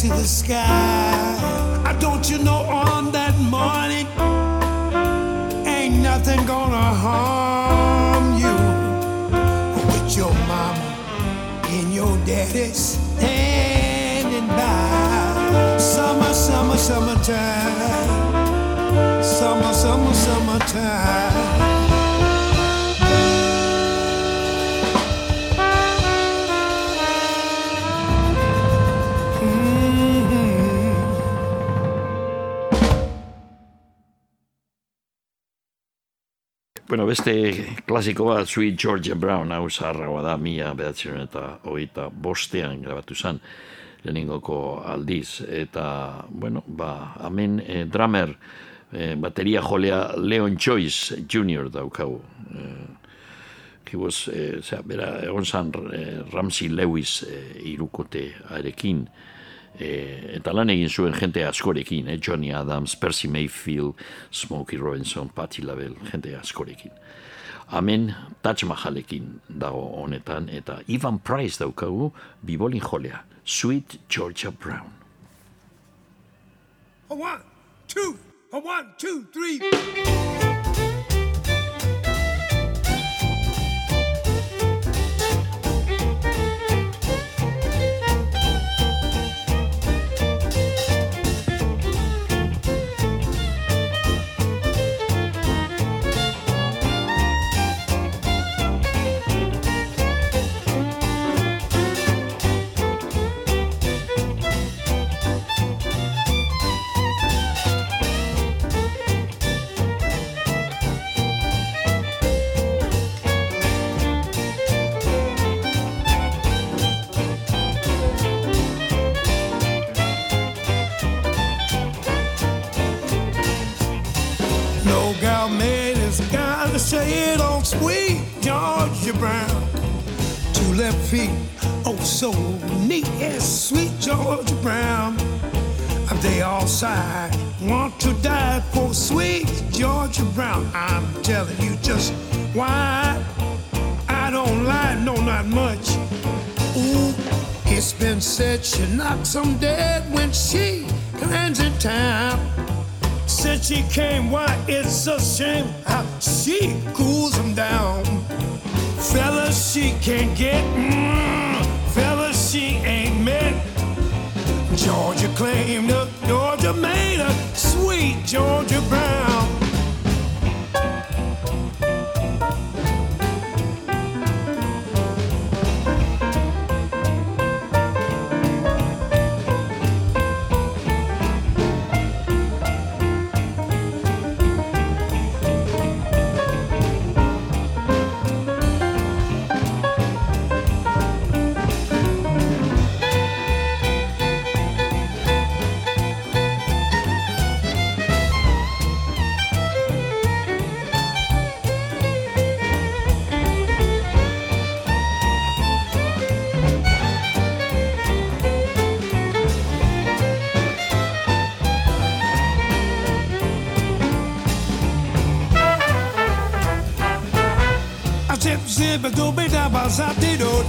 to the sky. I don't you know on that morning, ain't nothing gonna harm you with your mama and your daddy standing by. Summer, summer, summertime. Beste klasiko bat, Sweet Georgia Brown, hau zaharragoa da, mila behatzen eta hogeita bostean grabatu zen, lehenengoko aldiz. Eta, bueno, ba, hemen eh, drummer, eh, bateria jolea Leon Joyce Jr. daukagu. Eh, he was, eh, zera, bera, egon zan eh, Ramsey Lewis eh, irukote arekin, eh, eta lan egin zuen jente askorekin, eh, Johnny Adams, Percy Mayfield, Smokey Robinson, Patti LaBelle, jente askorekin. Hemen Taj Mahalekin dago honetan, eta Ivan Price daukagu bibolin jolea, Sweet Georgia Brown. A one, two, a one, two, three. Georgia Brown. Two left feet, oh so neat as sweet Georgia Brown. They all sigh, want to die for sweet Georgia Brown. I'm telling you just why I don't lie, no, not much. Ooh, it's been said she knocks 'em dead when she lands in town. Since she came, why it's a shame how she cools them down. Fellas, she can't get, mm, fellas, she ain't met. Georgia claimed her, Georgia made her, sweet Georgia Brown. to be da dooby dabba zappy doot.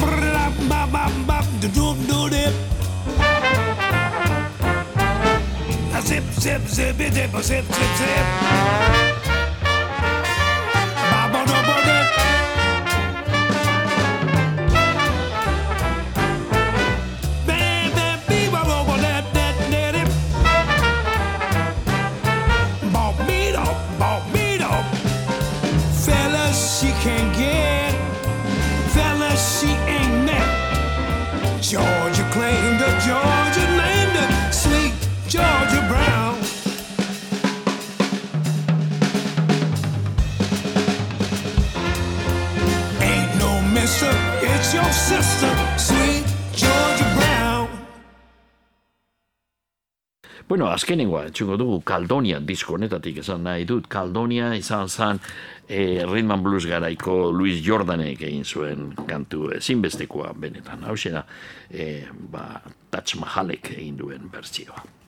Brap bap bap bap do do do. dip. Zip zip zip zip zip zip zip. Bueno, azkenengoa, etxuko dugu Caldonia disko honetatik esan nahi dut. Caldonia izan zen e, Rhythm and Blues garaiko Luis Jordanek egin zuen kantu ezinbestekoa benetan. Hau da, e, ba, Taj Mahalek egin duen bertsioa.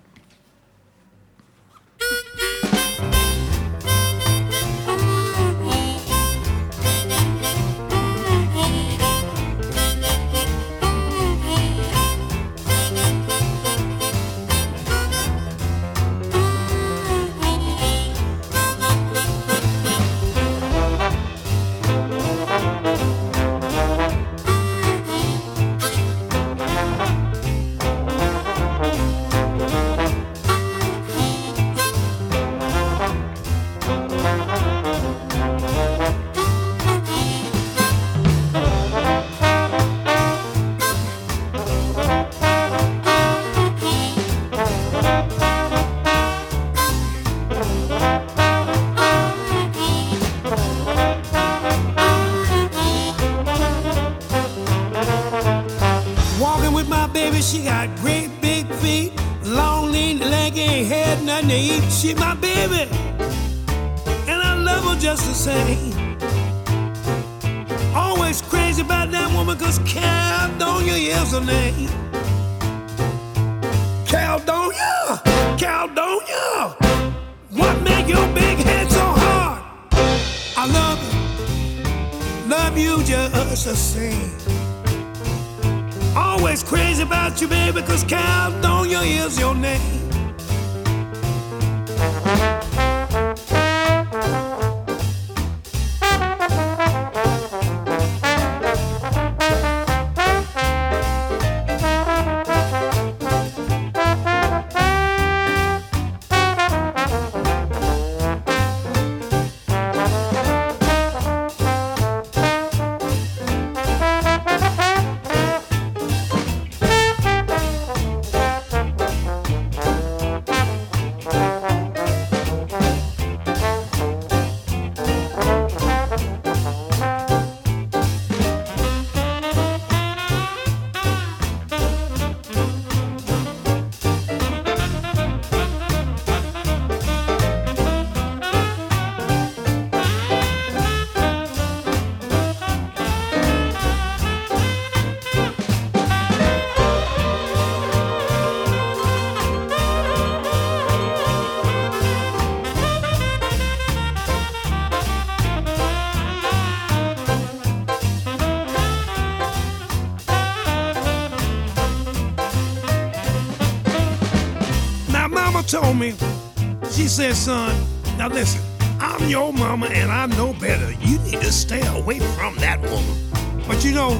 Said, son, now listen, I'm your mama and I know better. You need to stay away from that woman. But you know,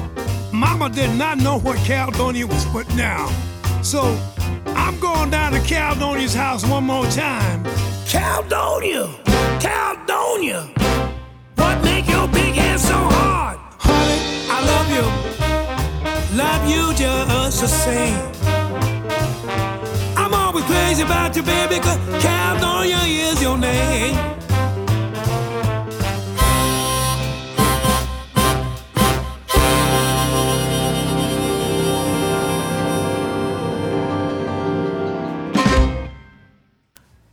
mama did not know what Caledonia was putting down. So I'm going down to Caledonia's house one more time. Caledonia! Caledonia! What make your big head so hard? Honey, I love you. Love you just the same. Crazy about you, baby, cause Caledonia is your name.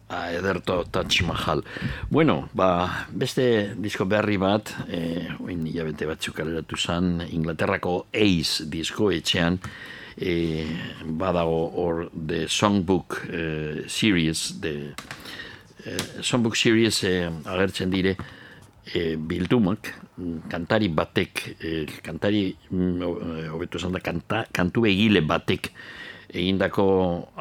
Ah, ederto Taj Mahal. Bueno, ba, beste disko berri bat, eh, oin hilabete batzuk kaleratu zen, Inglaterrako Ace disko etxean, eh, badago hor The Songbook eh, Series, de, eh, Songbook Series eh, agertzen dire, e, bildumak, kantari batek, e, kantari, mm, e, hobeto esan da, kanta, kantu egile batek, egindako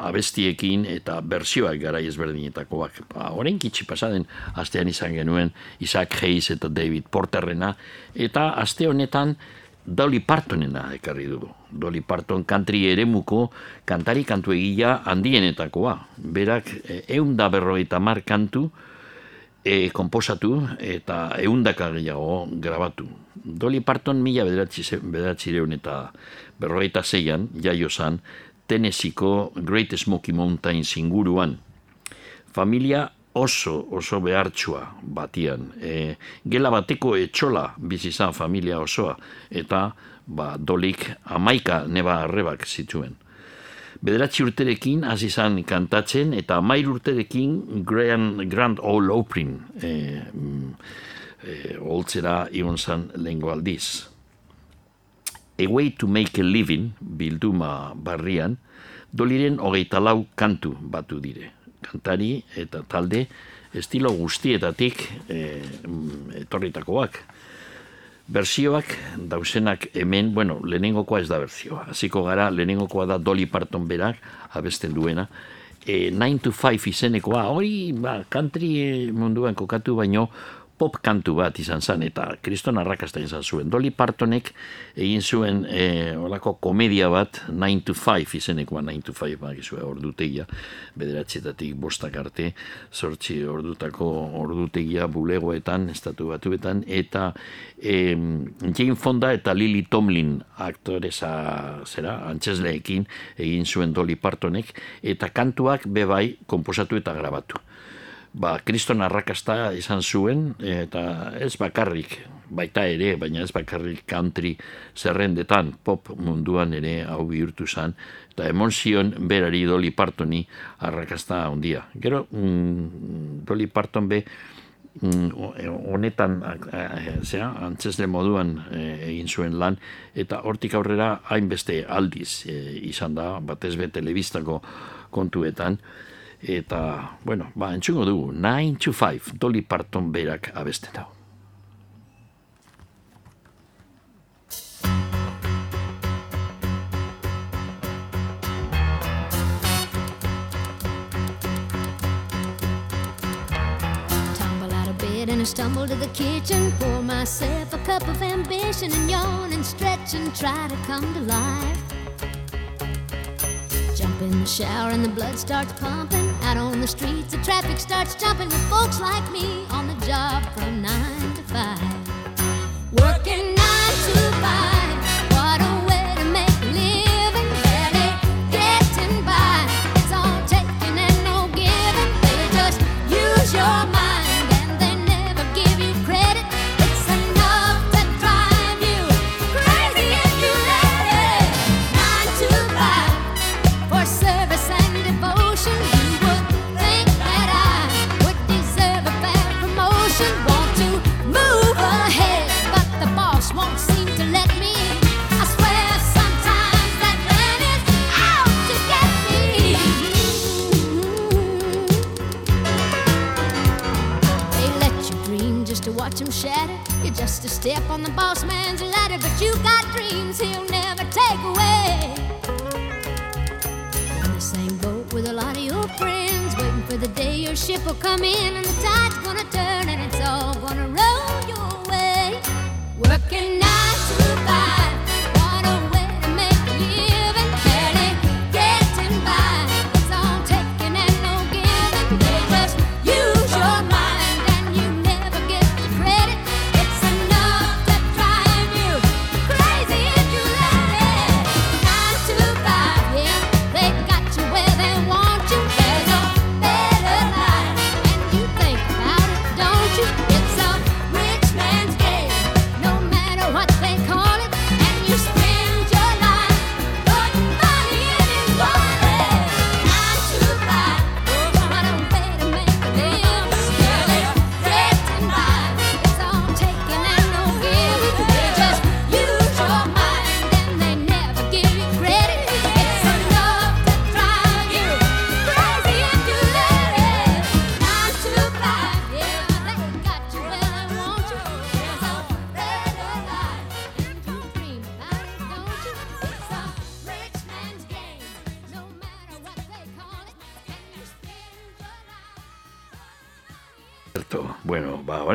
abestiekin eta bersioak gara ezberdinetakoak. Ba, orain kitsi pasaden, astean izan genuen Isaac Hayes eta David Porterrena, eta aste honetan Dolly Partonena ekarri dugu. Dolly Parton country eremuko kantari kantu egila handienetakoa. Berak eh, eun da berrogeita mar kantu e, komposatu eta eundaka gehiago grabatu. Dolly Parton mila bederatzireun eta berrogeita zeian, jaio zan, Tennesseeko Great Smoky Mountains inguruan. Familia oso, oso behartsua batian. E, gela bateko etxola bizi izan familia osoa, eta ba, dolik amaika neba arrebak zituen. Bederatzi urterekin hasi izan kantatzen eta amair urterekin Grand, Grand Ole Opry e, e, holtzera igon zan lehengo aldiz. A Way to Make a Living bilduma barrian, doliren hogeita lau kantu batu dire. Kantari eta talde estilo guztietatik e, etorritakoak. Bersioak dausenak hemen, bueno, lehenengokoa ez da berzioa. Hasiko gara, lehenengokoa da Dolly Parton berak, abesten duena. E, 9 to 5 izenekoa, hori ba, country munduan kokatu baino, pop kantu bat izan zen, eta kriston arrakasta izan zuen. Dolly Partonek egin zuen e, olako komedia bat, 9 to 5 izenekoa, 9 to 5 bagizue ordutegia, bederatzietatik bostak arte, sortzi ordutako ordutegia bulegoetan, estatu batuetan, eta e, Jane Fonda eta Lily Tomlin aktoresa, zera, antzesleekin egin zuen Dolly Partonek, eta kantuak bebai komposatu eta grabatu ba, kriston arrakasta izan zuen, eta ez bakarrik, baita ere, baina ez bakarrik country zerrendetan, pop munduan ere hau bihurtu zen, eta emon zion berari Dolly Partoni arrakasta handia. Gero, mm, Dolly Parton be, mm, honetan eh, zera, antzesle moduan eh, egin zuen lan, eta hortik aurrera hainbeste aldiz eh, izan da, batez be telebistako kontuetan, eta, bueno, ba, entzungo dugu, 9 to 5, Dolly Parton berak abesten and I stumble to the kitchen. Pour myself a cup of ambition and yawn and stretch and try to come to life. In the shower and the blood starts pumping. Out on the streets, the traffic starts jumping with folks like me on the job from nine to five. Working ship will come in and the tide's gonna turn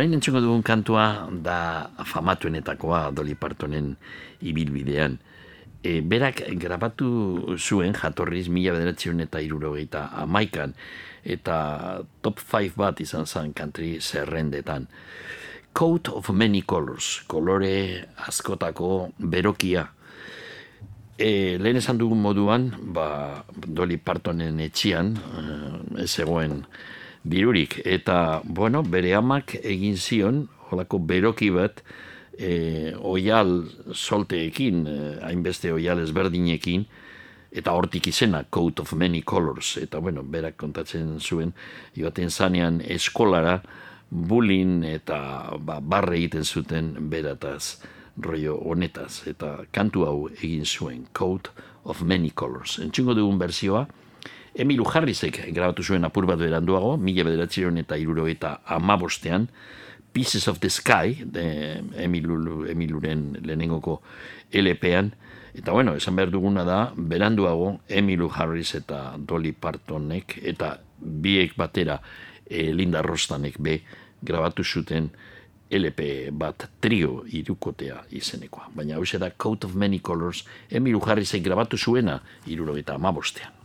orain entzungo dugun kantua da famatuenetakoa Dolly Partonen ibilbidean. E, berak grabatu zuen jatorriz mila bederatzen eta irurogeita amaikan eta top 5 bat izan zen country zerrendetan. Coat of Many Colors, kolore askotako berokia. E, lehen esan dugun moduan, ba, Dolly Partonen etxian, eh, ez egoen dirurik. Eta, bueno, bere amak egin zion, holako beroki bat, e, oial solteekin, e, hainbeste oial ezberdinekin, eta hortik izena, Coat of Many Colors. Eta, bueno, berak kontatzen zuen, joaten zanean eskolara, bulin eta ba, barre egiten zuten berataz rollo honetaz. Eta kantu hau egin zuen, Coat of Many Colors. Entzungo dugun berzioa, Emilu Harrisek grabatu zuen apur bat beranduago, mila bederatzeron eta iruro eta amabostean, Pieces of the Sky, de Emilu, Emiluren lehenengoko LP-an, eta bueno, esan behar duguna da, beranduago, Emilu Harris eta Dolly Partonek, eta biek batera e, Linda Rostanek be, grabatu zuten LP bat trio irukotea izenekoa. Baina hau da Coat of Many Colors, Emilu Harrisek grabatu zuena, iruro eta amabostean.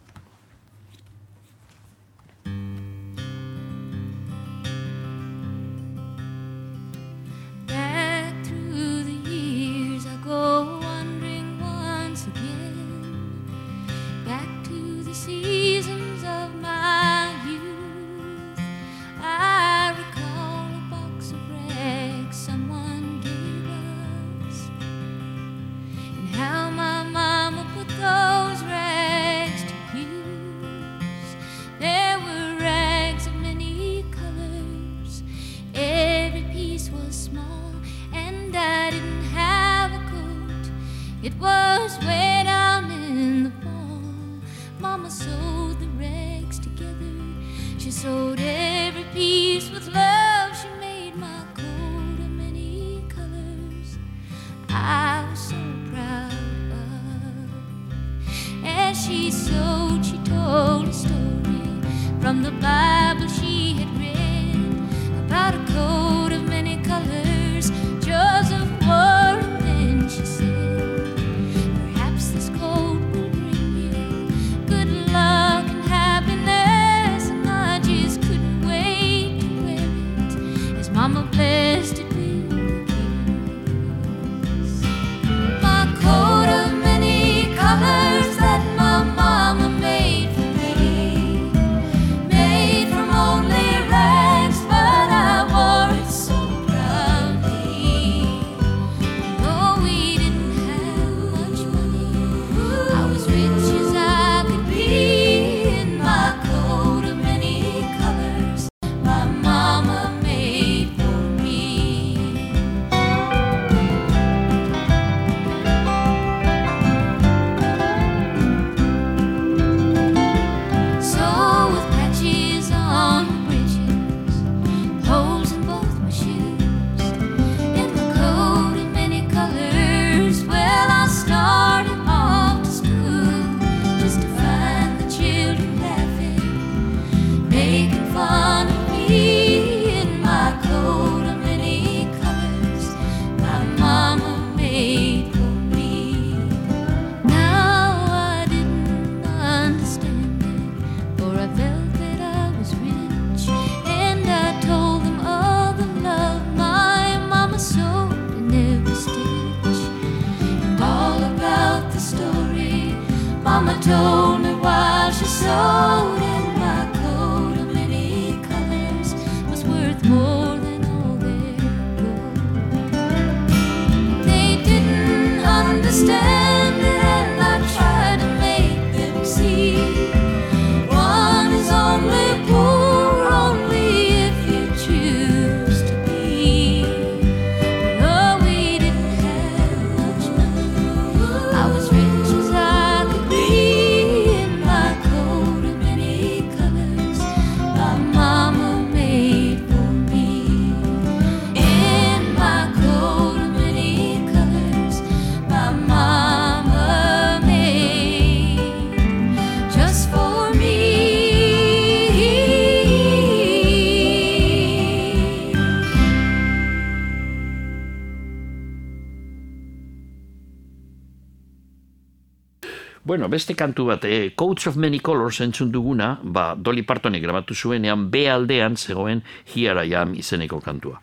Bueno, beste kantu bat, eh, Coats of Many Colors entzun duguna, ba, Dolly Partonek grabatu zuenean, B aldean zegoen Here I Am izeneko kantua.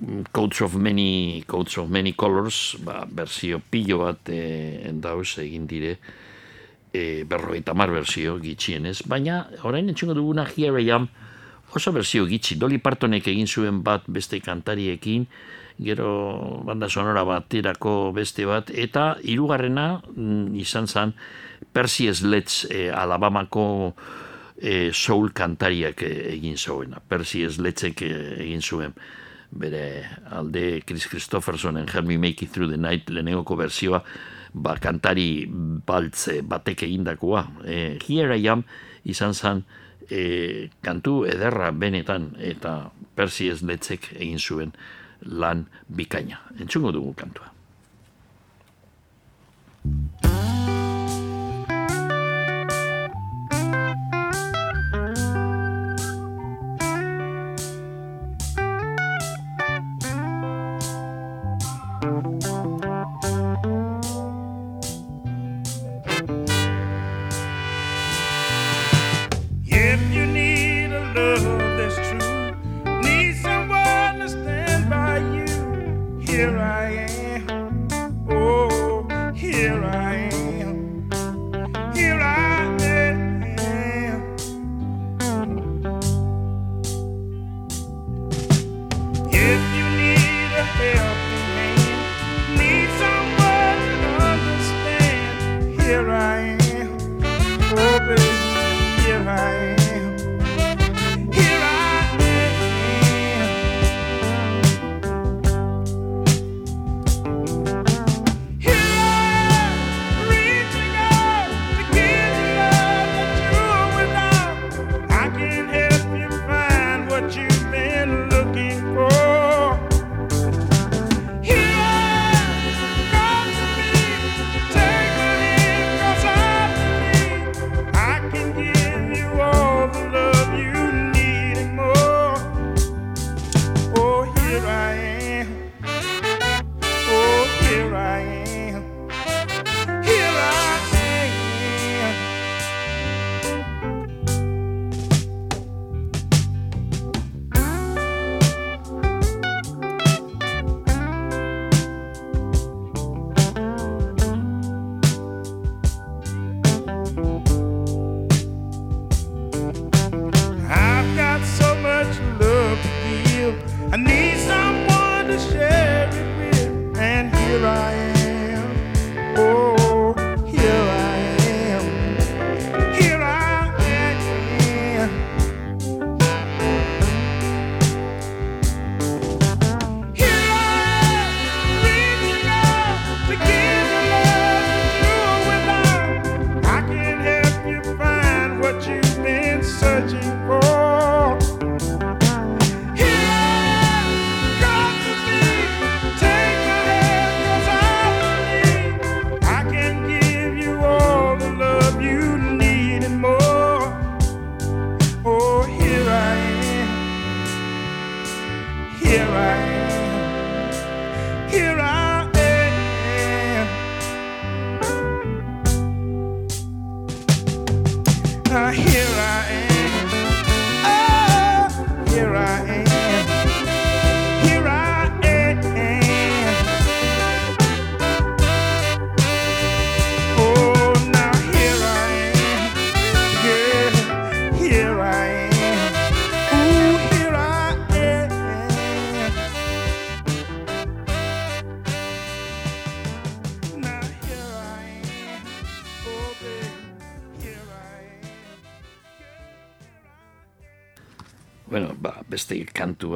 Mm, Coats of Many, Coats of Many Colors, ba, berzio pilo bat eh, endauz egin dire, e, berrogeita mar berzio gitxienez, baina orain entzungo duguna Here I Am oso berzio gitxi, Dolly Partonek egin zuen bat beste kantariekin, gero banda sonora baterako beste bat, eta hirugarrena mm, izan zen Percy Sledge e, Alabamako e, soul kantariak e, egin zuena. Percy Sledgeek e, egin zuen bere alde Chris Christophersonen Help Me Make It Through the Night lehenengoko berzioa ba, kantari baltze batek egindakoa. E, Here I Am izan zen e, kantu ederra benetan eta Percy Sledgeek egin zuen lan bikaina. Entzungo dugu kantua.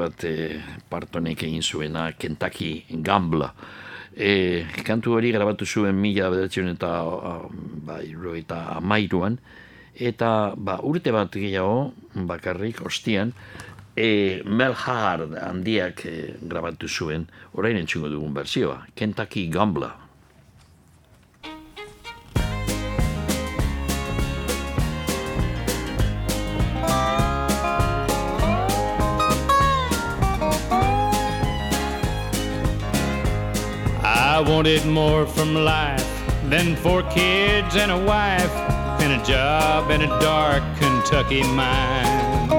Bat e, partonek egin zuena, Kentucky Gambla. E, kantu hori grabatu zuen mila bederatzen eta ah, ba, eta amairuan, eta ba, urte bat gehiago, bakarrik, ostian, e, Mel Hard handiak e, grabatu zuen, orain entzungo dugun berzioa, Kentucky Gambla. I wanted more from life than four kids and a wife, and a job in a dark Kentucky mine.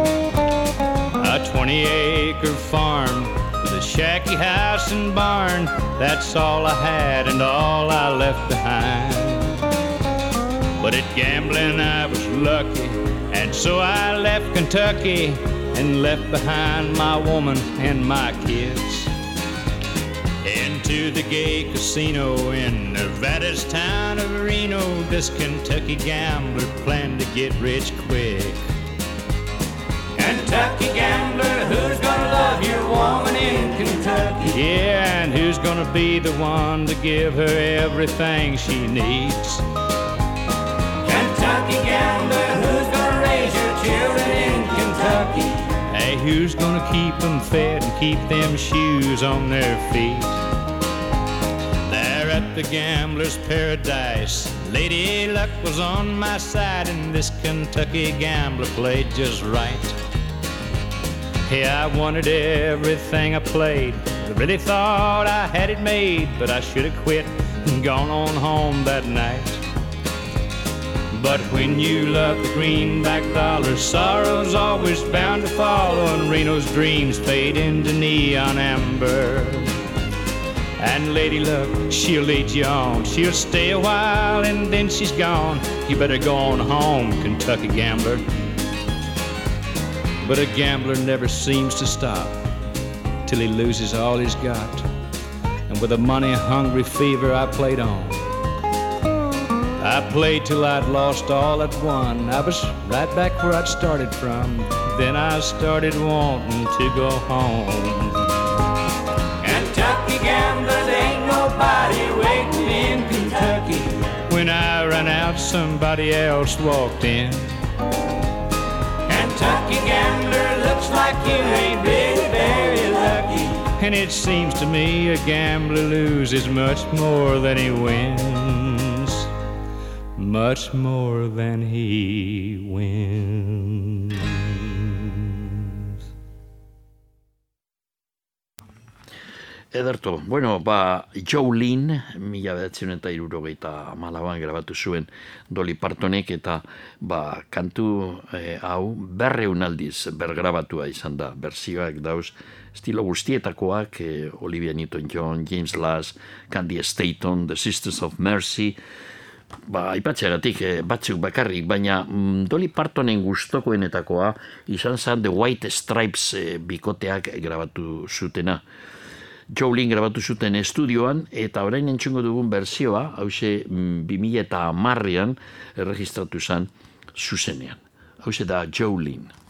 A 20 acre farm with a shacky house and barn, that's all I had and all I left behind. But at gambling I was lucky, and so I left Kentucky and left behind my woman and my kids. Into the gay casino in Nevada's town of Reno, this Kentucky gambler planned to get rich quick. Kentucky gambler, who's gonna love your woman in Kentucky? Yeah, and who's gonna be the one to give her everything she needs? Kentucky gambler, who's gonna raise your children in Kentucky? Hey, who's gonna keep them fed and keep them shoes on their feet? The gambler's paradise, Lady Luck was on my side, and this Kentucky gambler played just right. Yeah, I wanted everything I played. I really thought I had it made, but I should have quit and gone on home that night. But when you love the greenback dollar, sorrow's always bound to follow, and Reno's dreams fade into neon amber. And Lady Luck, she'll lead you on. She'll stay a while and then she's gone. You better go on home, Kentucky gambler. But a gambler never seems to stop till he loses all he's got. And with a money hungry fever, I played on. I played till I'd lost all at one. I was right back where I'd started from. Then I started wanting to go home. Kentucky gamblers ain't nobody waiting in Kentucky. When I ran out, somebody else walked in. Kentucky gambler looks like you ain't really very lucky. And it seems to me a gambler loses much more than he wins. Much more than he wins. Ederto, bueno, ba, Joe Lynn, mila behatzen eta irurogeita malaban grabatu zuen Dolly Partonek eta ba, kantu eh, hau berreun aldiz bergrabatua izan da. Berzioak dauz, estilo guztietakoak, eh, Olivia Newton-John, James Lass, Candy Staton, The Sisters of Mercy, ba, aipatzeagatik eh, batzuk bakarrik, baina mm, Dolly Partonen gustokoenetakoa izan zen The White Stripes eh, bikoteak grabatu zutena. Jolin grabatu zuten estudioan, eta orain entzungo dugun berzioa, hause 2000 eta marrian erregistratu zen zuzenean. Hause da Jolin.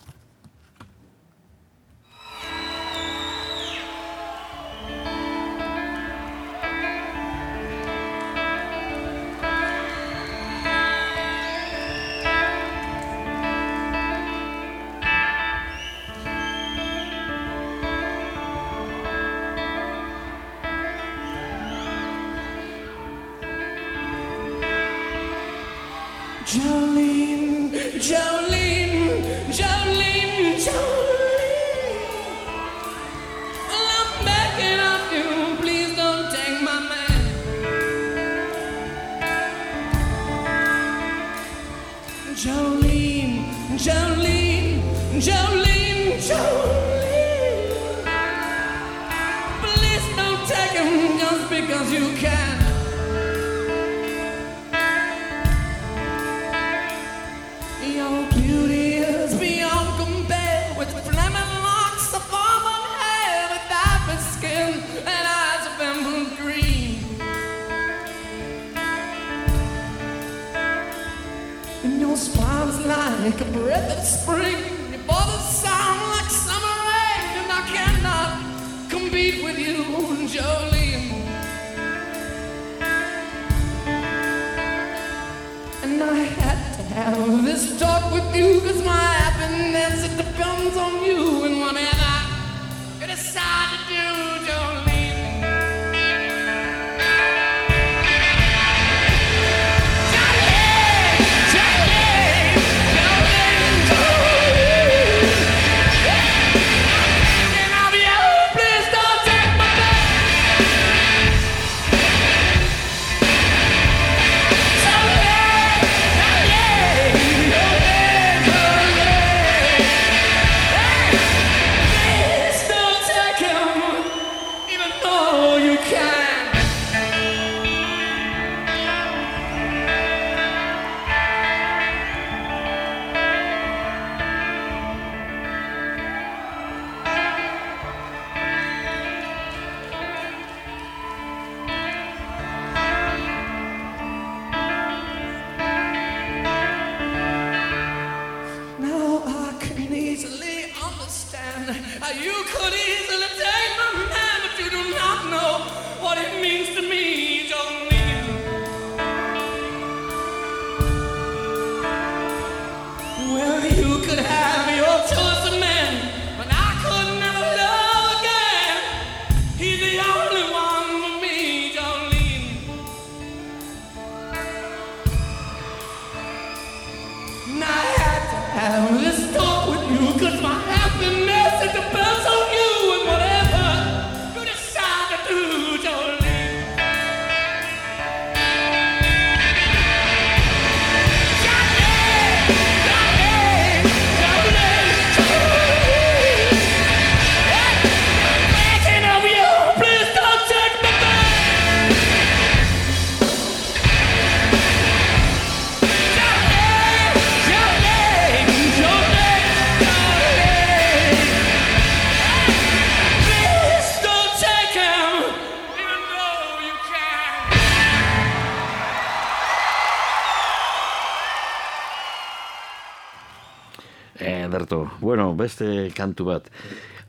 Beste kantu bat.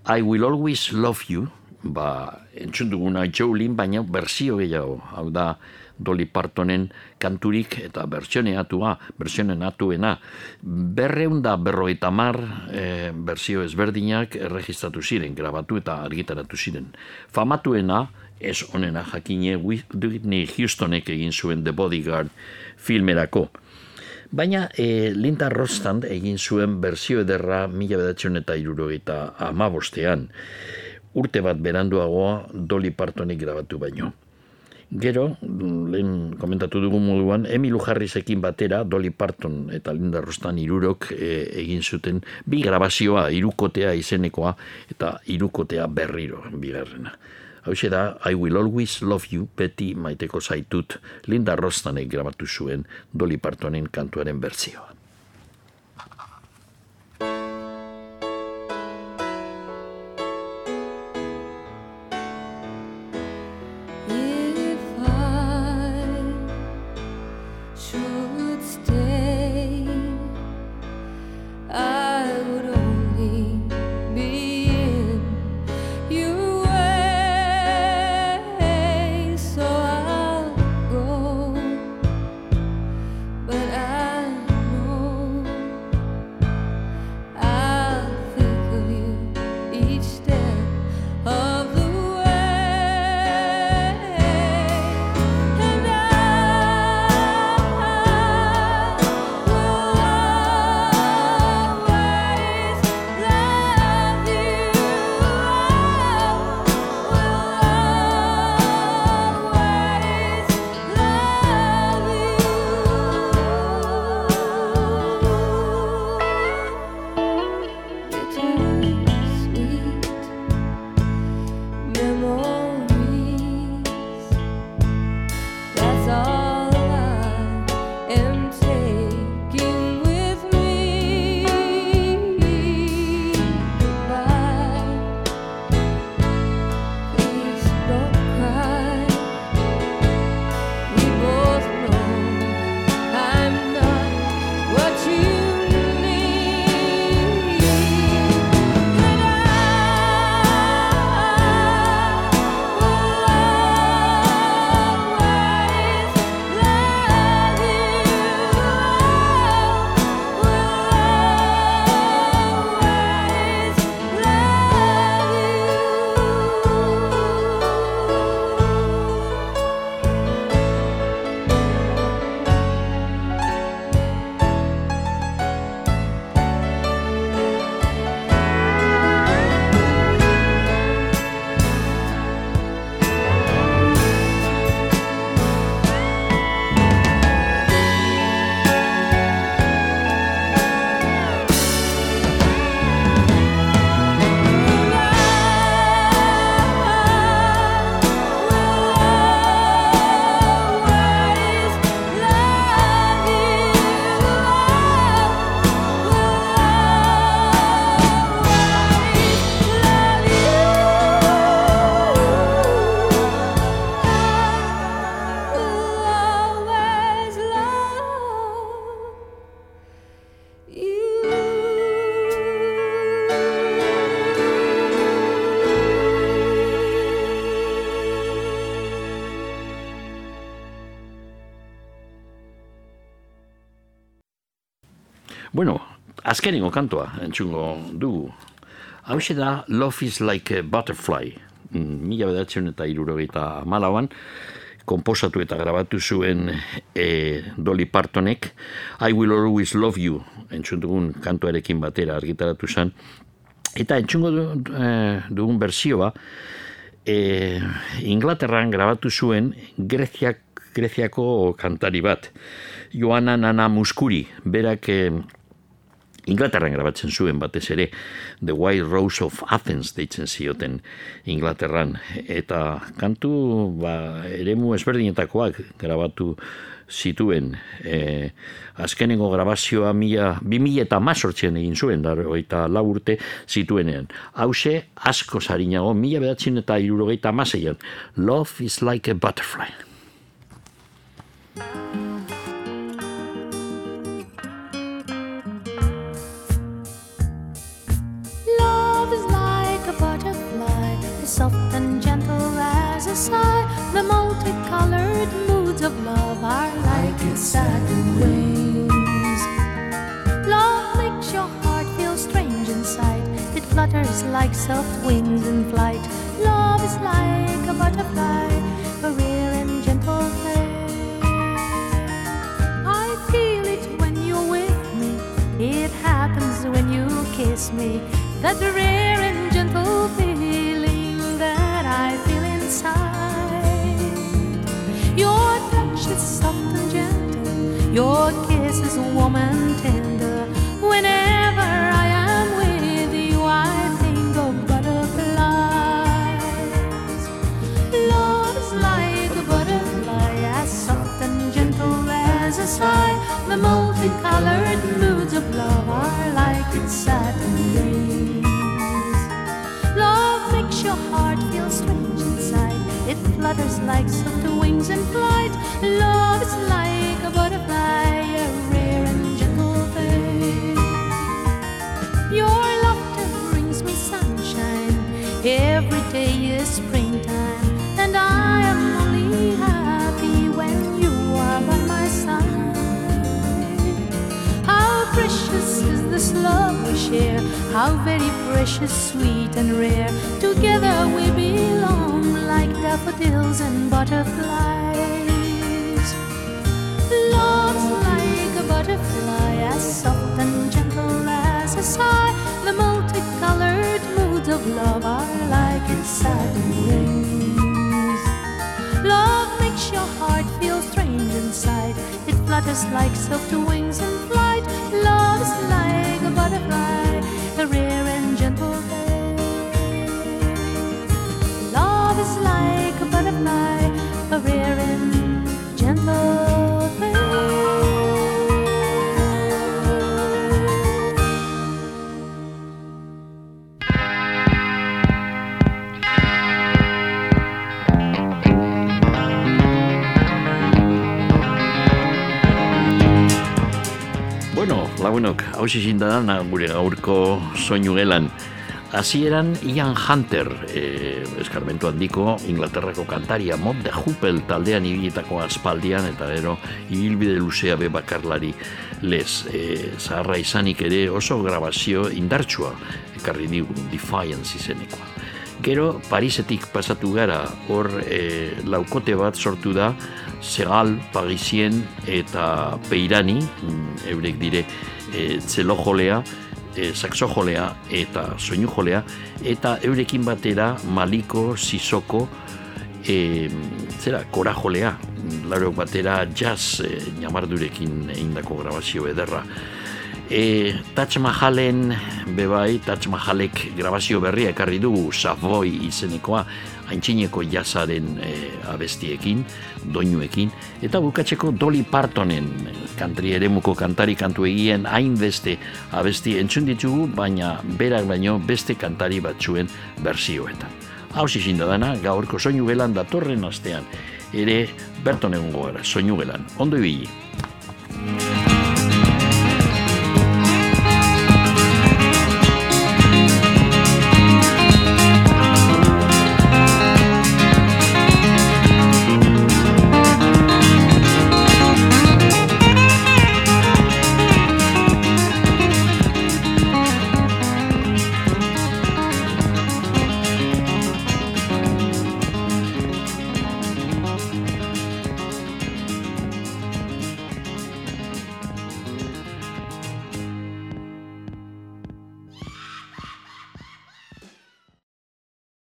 I will always love you, ba, entzun duguna Jolin, baina berzio gehiago. Hau da, Dolly Partonen kanturik eta bertsioneatua, bertsioneatuena. Berreun da berroita mar e, berzio ezberdinak erregistratu ziren, grabatu eta argitaratu ziren. Famatuena, ez onena jakine, Whitney Houstonek egin zuen The Bodyguard filmerako. Baina e, Linda Rostand egin zuen berzio ederra mila bedatzen eta irurogeita amabostean. Urte bat beranduagoa Dolly Partonik grabatu baino. Gero, lehen komentatu dugu moduan, Emilu Harrisekin batera, Dolly Parton eta Linda Rostan irurok e, egin zuten bi grabazioa, irukotea izenekoa eta irukotea berriro, bigarrena. Hau da, I will always love you, beti maiteko zaitut, Linda Rostanek grabatu zuen Dolly Partonen kantuaren berzioa. Azkenengo kantua entzungo dugu. Hau da Love is like a butterfly. Mm, Mila bedatzen eta irurogeita malauan, komposatu eta grabatu zuen e, Dolly Partonek, I will always love you, entzun dugun kantuarekin batera argitaratu zen. Eta entzungo du, e, dugun berzioa, e, Inglaterran grabatu zuen Greziak, Greziako kantari bat, Joana Nana Muskuri, berak e, Inglaterran grabatzen zuen batez ere The White Rose of Athens deitzen zioten Inglaterran. Eta kantu ba, eremu ezberdinetakoak grabatu zituen. E, azkenengo grabazioa mila, bi mila eta mazortzen egin zuen daro, eta lau urte zituenean. Hause asko zarinago mila bedatzen eta irurogeita mazeian Love is like a butterfly The multicolored moods of love are like its satin wings. Love makes your heart feel strange inside. It flutters like soft wings in flight. Love is like a butterfly, a rare and gentle thing. I feel it when you're with me. It happens when you kiss me. That rare and gentle feeling that I feel inside. Your touch is soft and gentle. Your kiss is warm and tender. Whenever How very precious, sweet and rare. Together we belong like daffodils and butterflies. Love's like a butterfly, as soft and gentle as a sigh. The multicolored moods of love are like its satin wings. Love makes your heart feel strange inside. It flutters like soft wings in flight. Love's like a butterfly, hausi zindadana gure gaurko soinu gelan. Hasieran Ian Hunter, e, eskarmentu handiko, Inglaterrako kantaria Mod de Huppel taldean ibilitako aspaldian, eta gero ibilbide luzea be bakarlari lez. E, zaharra izanik ere oso grabazio indartsua, ekarri digu, Defiance izenekoa. Gero, Parisetik pasatu gara, hor e, laukote bat sortu da, Segal, Parisien eta Peirani, mm, eurek dire e, tzelojolea, e, saxojolea eta soinujolea, eta eurekin batera Maliko, Sisoko, e, zera, korajolea, laro batera jazz e, namardurekin egindako grabazio ederra. E, Taj Mahalen, bebai, Taj Mahalek grabazio berria ekarri dugu Savoy izenekoa, haintxineko jazaren e, abestiekin, doinuekin, eta bukatzeko Dolly Partonen, e, kantri eremuko kantari kantu egien hainbeste abesti entzun ditugu, baina berak baino beste kantari batzuen berzioetan. Hau zizinda dana, gaurko soinu gelan datorren astean, ere berton egongo gara, soinu gelan. Ondo ibili.